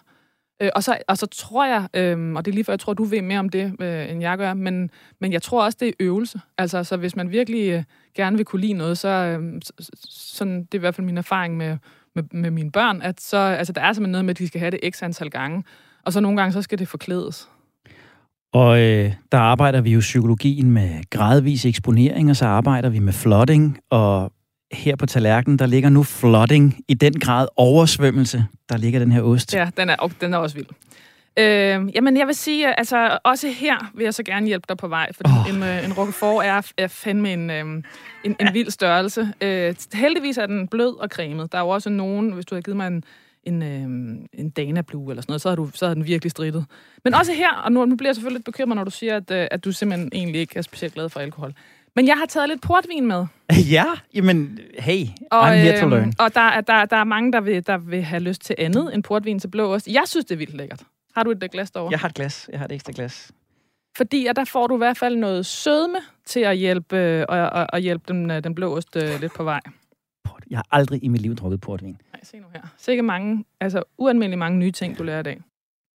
Øh, og, så, og så tror jeg, øh, og det er lige før, jeg tror, du ved mere om det, øh, end jeg gør, men, men jeg tror også, det er øvelse. Altså, så hvis man virkelig øh, gerne vil kunne lide noget, så øh, sådan, det er i hvert fald min erfaring med, med, med mine børn, at så, altså, der er simpelthen noget med, at de skal have det x antal gange, og så nogle gange, så skal det forklædes. Og øh, der arbejder vi jo psykologien med gradvis eksponering, og så arbejder vi med flooding, og her på tallerkenen, der ligger nu flooding, i den grad oversvømmelse, der ligger den her ost. Ja, den er, den er også vild. Øh, jamen, jeg vil sige, altså også her vil jeg så gerne hjælpe dig på vej, fordi oh. en, øh, en roquefort er, er fandme en, øh, en, en vild størrelse. Øh, heldigvis er den blød og cremet. Der er jo også nogen, hvis du har givet mig en, en, øh, en Dana Blue eller sådan noget, så har, du, så har den virkelig strittet. Men også her, og nu, nu bliver jeg selvfølgelig lidt bekymret, når du siger, at, øh, at du simpelthen egentlig ikke er specielt glad for alkohol. Men jeg har taget lidt portvin med. Ja, jamen, hey, og, I'm here to learn. Og der, der, der er mange, der vil, der vil have lyst til andet end portvin til blå ost. Jeg synes, det er vildt lækkert. Har du et glas derovre? Jeg har et glas. Jeg har et ekstra glas. Fordi at der får du i hvert fald noget sødme til at hjælpe, øh, og, og, og hjælpe den, øh, den blå ost øh, lidt på vej. Jeg har aldrig i mit liv drukket portvin. Nej, se nu her. Sikke mange, altså uanmeldeligt mange nye ting, du lærer i dag.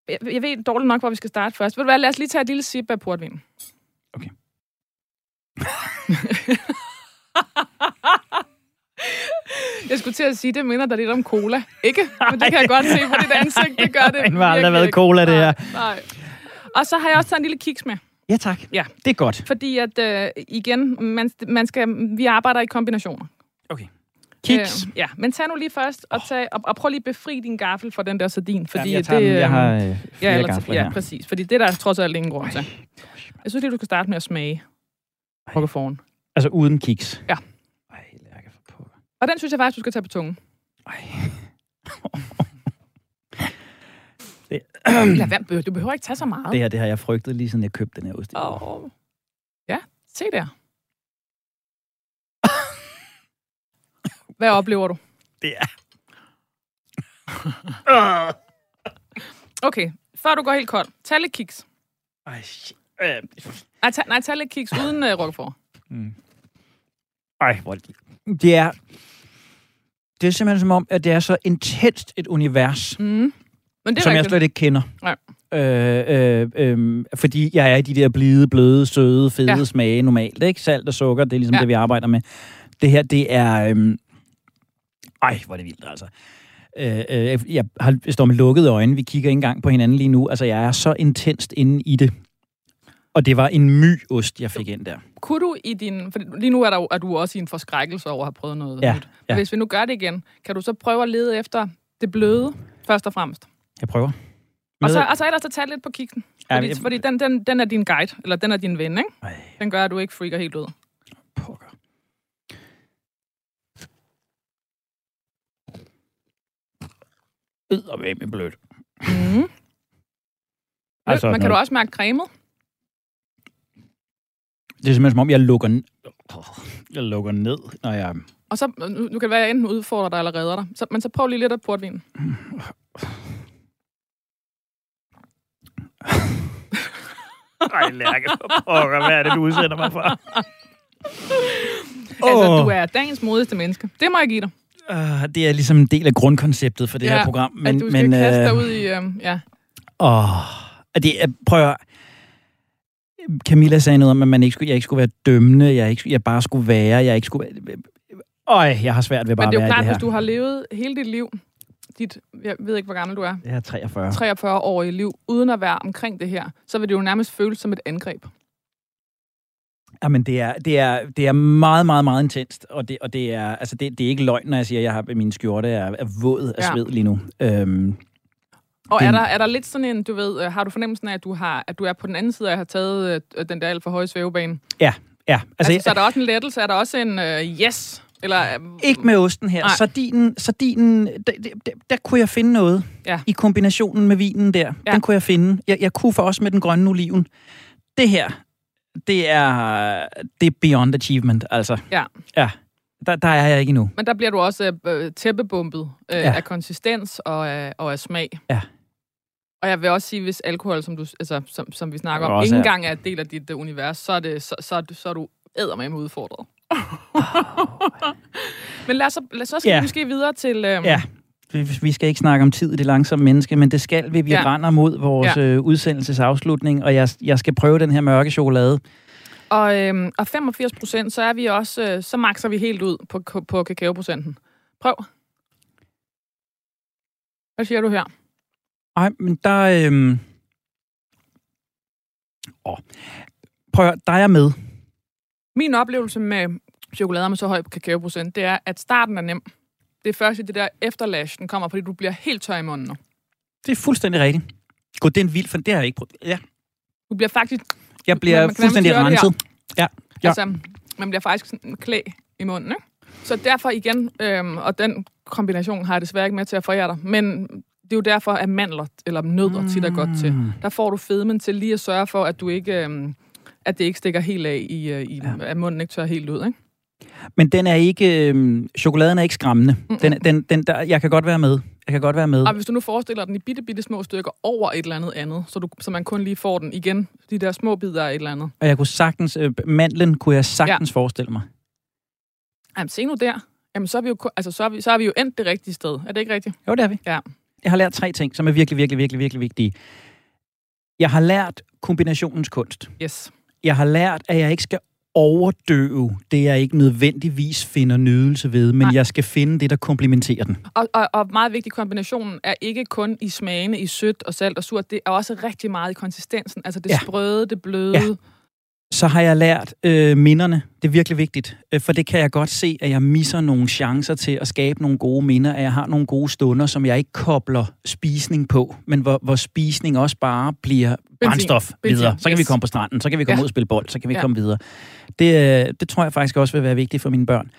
Jeg, jeg ved dårligt nok, hvor vi skal starte først. Vil du være, lad os lige tage et lille sip af portvin. Jeg skulle til at sige, det minder dig lidt om cola. Ikke? Men det kan jeg godt se på dit ansigt. Det gør det. Det har aldrig været cola, det her. Nej. Og så har jeg også taget en lille kiks med. Ja, tak. Ja. Det er godt. Fordi at, øh, igen, man, man skal, vi arbejder i kombinationer. Okay. Kiks. Øh, ja, men tag nu lige først og, tag, og, og prøv lige at befri din gaffel fra den der sardin. Fordi ja, jeg, tager det, den. jeg har øh, flere ja, eller, gafler Ja, her. præcis. Fordi det der er trods alt ingen grund til. Jeg synes lige, du skal starte med at smage foran. Altså uden kiks? Ja. Ej, lærke for pokker. Og den synes jeg faktisk, du skal tage på tungen. Ej. Lad være, du behøver ikke tage så meget. Det her, det har jeg frygtet lige siden jeg købte den her ost. Oh. Ja, se der. Hvad oplever du? Det er... okay, før du går helt kold, tag lidt kiks. Ej, shit. Nej, tag, nej, tag lidt kiks uden uh, roquefort. Mm. Ej, hvor det... Det er... Det er simpelthen som om, at det er så intenst et univers, mm. Men det er som rigtigt. jeg slet ikke kender. Nej. Øh, øh, øh, fordi jeg er i de der blide, bløde, søde, fede Ja. smage normalt. Ikke? Salt og sukker, det er ligesom Ja. det, vi arbejder med. Det her, det er... Øh, ej, hvor er det vildt, altså. Øh, øh, jeg, har, jeg står med lukkede øjne. Vi kigger ikke engang på hinanden lige nu. Altså, jeg er så intenst inde i det. Og det var en myost, jeg fik ind der. Kunne du i din... For lige nu er, der, er du også i en forskrækkelse over at have prøvet noget Ja, nyt. ja. Hvis vi nu gør det igen, kan du så prøve at lede efter det bløde, først og fremmest? Jeg prøver. Og så, Med- og så ellers så tage lidt på kiksen. Ja, Fordi, jeg- fordi den, den, den er din guide, eller den er din ven, ikke? Ej, Den gør, at du ikke freaker helt ud. pokker. Eddermame blødt. Mm. Altså, Men kan du også mærke cremet? Det er simpelthen som om, jeg lukker, n- jeg lukker ned, når jeg... Og så, nu, nu kan det være, at jeg enten udfordrer dig eller redder dig. Så, men så prøv lige lidt af portvin. Ej, Lærke, for pokker, hvad er det, du udsætter mig for? Altså, Åh. du er dagens modigste menneske. Det må jeg give dig. Uh, det er ligesom en del af grundkonceptet for det Ja, her program. Men, at du skal men, kaste øh, dig ud i... Øh, ja. Åh, og det er, prøv at, høre. Camilla sagde noget om, at man ikke skulle, jeg ikke skulle være dømmende, jeg, ikke, jeg bare skulle være, jeg ikke skulle være... Øj, jeg har svært ved bare Men det er at jo være klart, hvis du har levet hele dit liv, dit, jeg ved ikke, hvor gammel du er, Jeg er 43. 43 år i liv, uden at være omkring det her, så vil det jo nærmest føles som et angreb. Jamen, det er, det er, det er meget, meget, meget intenst, og det, og det er, altså, det, det er ikke løgn, når jeg siger, at jeg har, min skjorte er, er våd af Ja. sved lige nu. Øhm, Og Den- er, der, er der lidt sådan en, du ved, øh, har du fornemmelsen af, at du, har, at du er på den anden side af at have taget øh, den der alt for høje svævebane? ja, ja. Altså, Altså, så er der også en lettelse, er der også en øh, yes? Eller, øh, Ikke med osten her. Nej. Sardinen, sardinen der, der, der, kunne jeg finde noget. Ja. I kombinationen med vinen der. Ja. Den kunne jeg finde. Jeg, jeg kunne for også med den grønne oliven. Det her, det er, det er beyond achievement, altså. Ja. Ja. Der, der er jeg ikke endnu. Men der bliver du også øh, tæppebumpet øh, Ja. af konsistens og af, og af smag. Ja. Og jeg vil også sige, hvis alkohol, som, du, altså, som, som vi snakker om, ikke er- engang er et del af dit uh, univers, så er, det, så, så, du- så er du eddermame udfordret. Men lad os, så- lad, så skal Ja. vi måske videre til... Øhm, Ja. Vi, skal ikke snakke om tid i det langsomme menneske, men det skal vi. Vi Ja. render mod vores Ja. øh, udsendelsesafslutning, og jeg, jeg skal prøve den her mørke chokolade. Og, øhm, og 85 procent, så er vi også, øh, så makser vi helt ud på, på, på kakaoprocenten. Prøv. Hvad siger du her? Ej, men der... Øhm... Åh. Prøv at der er jeg med. Min oplevelse med chokolader med så høj kakaoprocent, det er, at starten er nem. Det er først i det der efterlash, den kommer, fordi du bliver helt tør i munden nu. Det er fuldstændig rigtigt. Gud, det er en vild... For det har jeg ikke prøvet. Ja. Du bliver faktisk, Jeg bliver man fuldstændig renset. Ja. ja. altså, man bliver faktisk sådan klæ i munden, ikke? Så derfor igen, øhm, og den kombination har jeg desværre ikke med til at forære dig, men det er jo derfor, at mandler eller nødder tit er godt til. Mm. Der får du fedmen til lige at sørge for, at du ikke, øhm, at det ikke stikker helt af i, øh, i Ja. at munden ikke tør helt ud, ikke? Men den er ikke... Øhm, chokoladen er ikke skræmmende. Mm-mm. Den, den, den, der, jeg kan godt være med. Jeg kan godt være med. Og hvis du nu forestiller den i bitte, bitte små stykker over et eller andet andet, så, du, så man kun lige får den igen, de der små bidder af et eller andet. Og jeg kunne sagtens... Øh, mandlen kunne jeg sagtens ja. forestille mig. Jamen, se nu der. Jamen, så er vi jo, altså, så er vi, så er vi jo endt det rigtige sted. Er det ikke rigtigt? Jo, det er vi. Ja. Jeg har lært tre ting, som er virkelig, virkelig, virkelig, virkelig vigtige. Jeg har lært kombinationens kunst. Yes. Jeg har lært, at jeg ikke skal overdøve det, jeg ikke nødvendigvis finder nydelse ved, men Nej. jeg skal finde det, der komplementerer den. Og, og, og meget vigtig, kombinationen er ikke kun i smagene, i sødt og salt og surt, det er også rigtig meget i konsistensen. Altså det Ja. sprøde, det bløde. Ja. Så har jeg lært øh, minderne. Det er virkelig vigtigt, øh, for det kan jeg godt se, at jeg misser nogle chancer til at skabe nogle gode minder, at jeg har nogle gode stunder, som jeg ikke kobler spisning på, men hvor, hvor spisning også bare bliver brændstof Benzin, videre. Så kan vi yes. komme på stranden, så kan vi komme Ja. ud og spille bold, så kan vi Ja. komme videre. Det, øh, det tror jeg faktisk også vil være vigtigt for mine børn.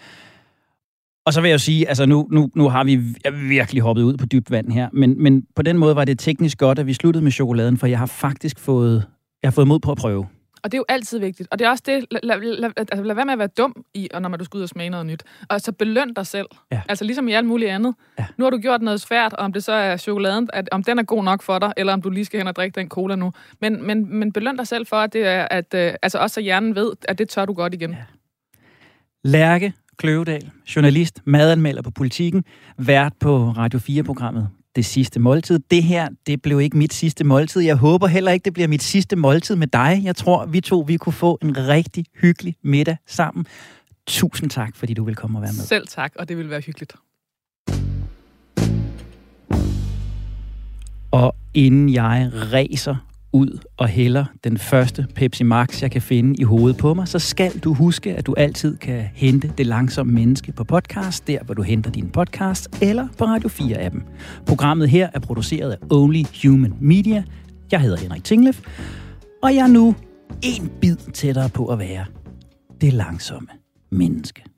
Og så vil jeg jo sige, altså nu, nu, nu har vi virkelig hoppet ud på dybt vand her, men, men på den måde var det teknisk godt, at vi sluttede med chokoladen, for jeg har faktisk fået, jeg har fået mod på at prøve. Og det er jo altid vigtigt. Og det er også det, lad, lad, lad, altså, lad være med at være dum, i, og når man du skal ud og smage noget nyt. Og så beløn dig selv. Ja. Altså ligesom i alt muligt andet. Ja. Nu har du gjort noget svært, og om det så er chokoladen, at, om den er god nok for dig, eller om du lige skal hen og drikke den cola nu. Men, men, men beløn dig selv for, at, det er, at øh, altså også så hjernen ved, at det tør du godt igen. Ja. Lærke Kløvedal, journalist, madanmelder på Politiken, vært på Radio 4-programmet Det Sidste Måltid. Det her, det blev ikke mit sidste måltid. Jeg håber heller ikke, det bliver mit sidste måltid med dig. Jeg tror, vi to vi kunne få en rigtig hyggelig middag sammen. Tusind tak, fordi du vil komme og være med. Selv tak, og det vil være hyggeligt. Og inden jeg ræser ud og hælder den første Pepsi Max, jeg kan finde i hovedet på mig, så skal du huske, at du altid kan hente Det Langsomme Menneske på podcast, der hvor du henter din podcast, eller på Radio 4-appen. Programmet her er produceret af Only Human Media. Jeg hedder Henrik Tinglef, og jeg er nu en bid tættere på at være det langsomme menneske.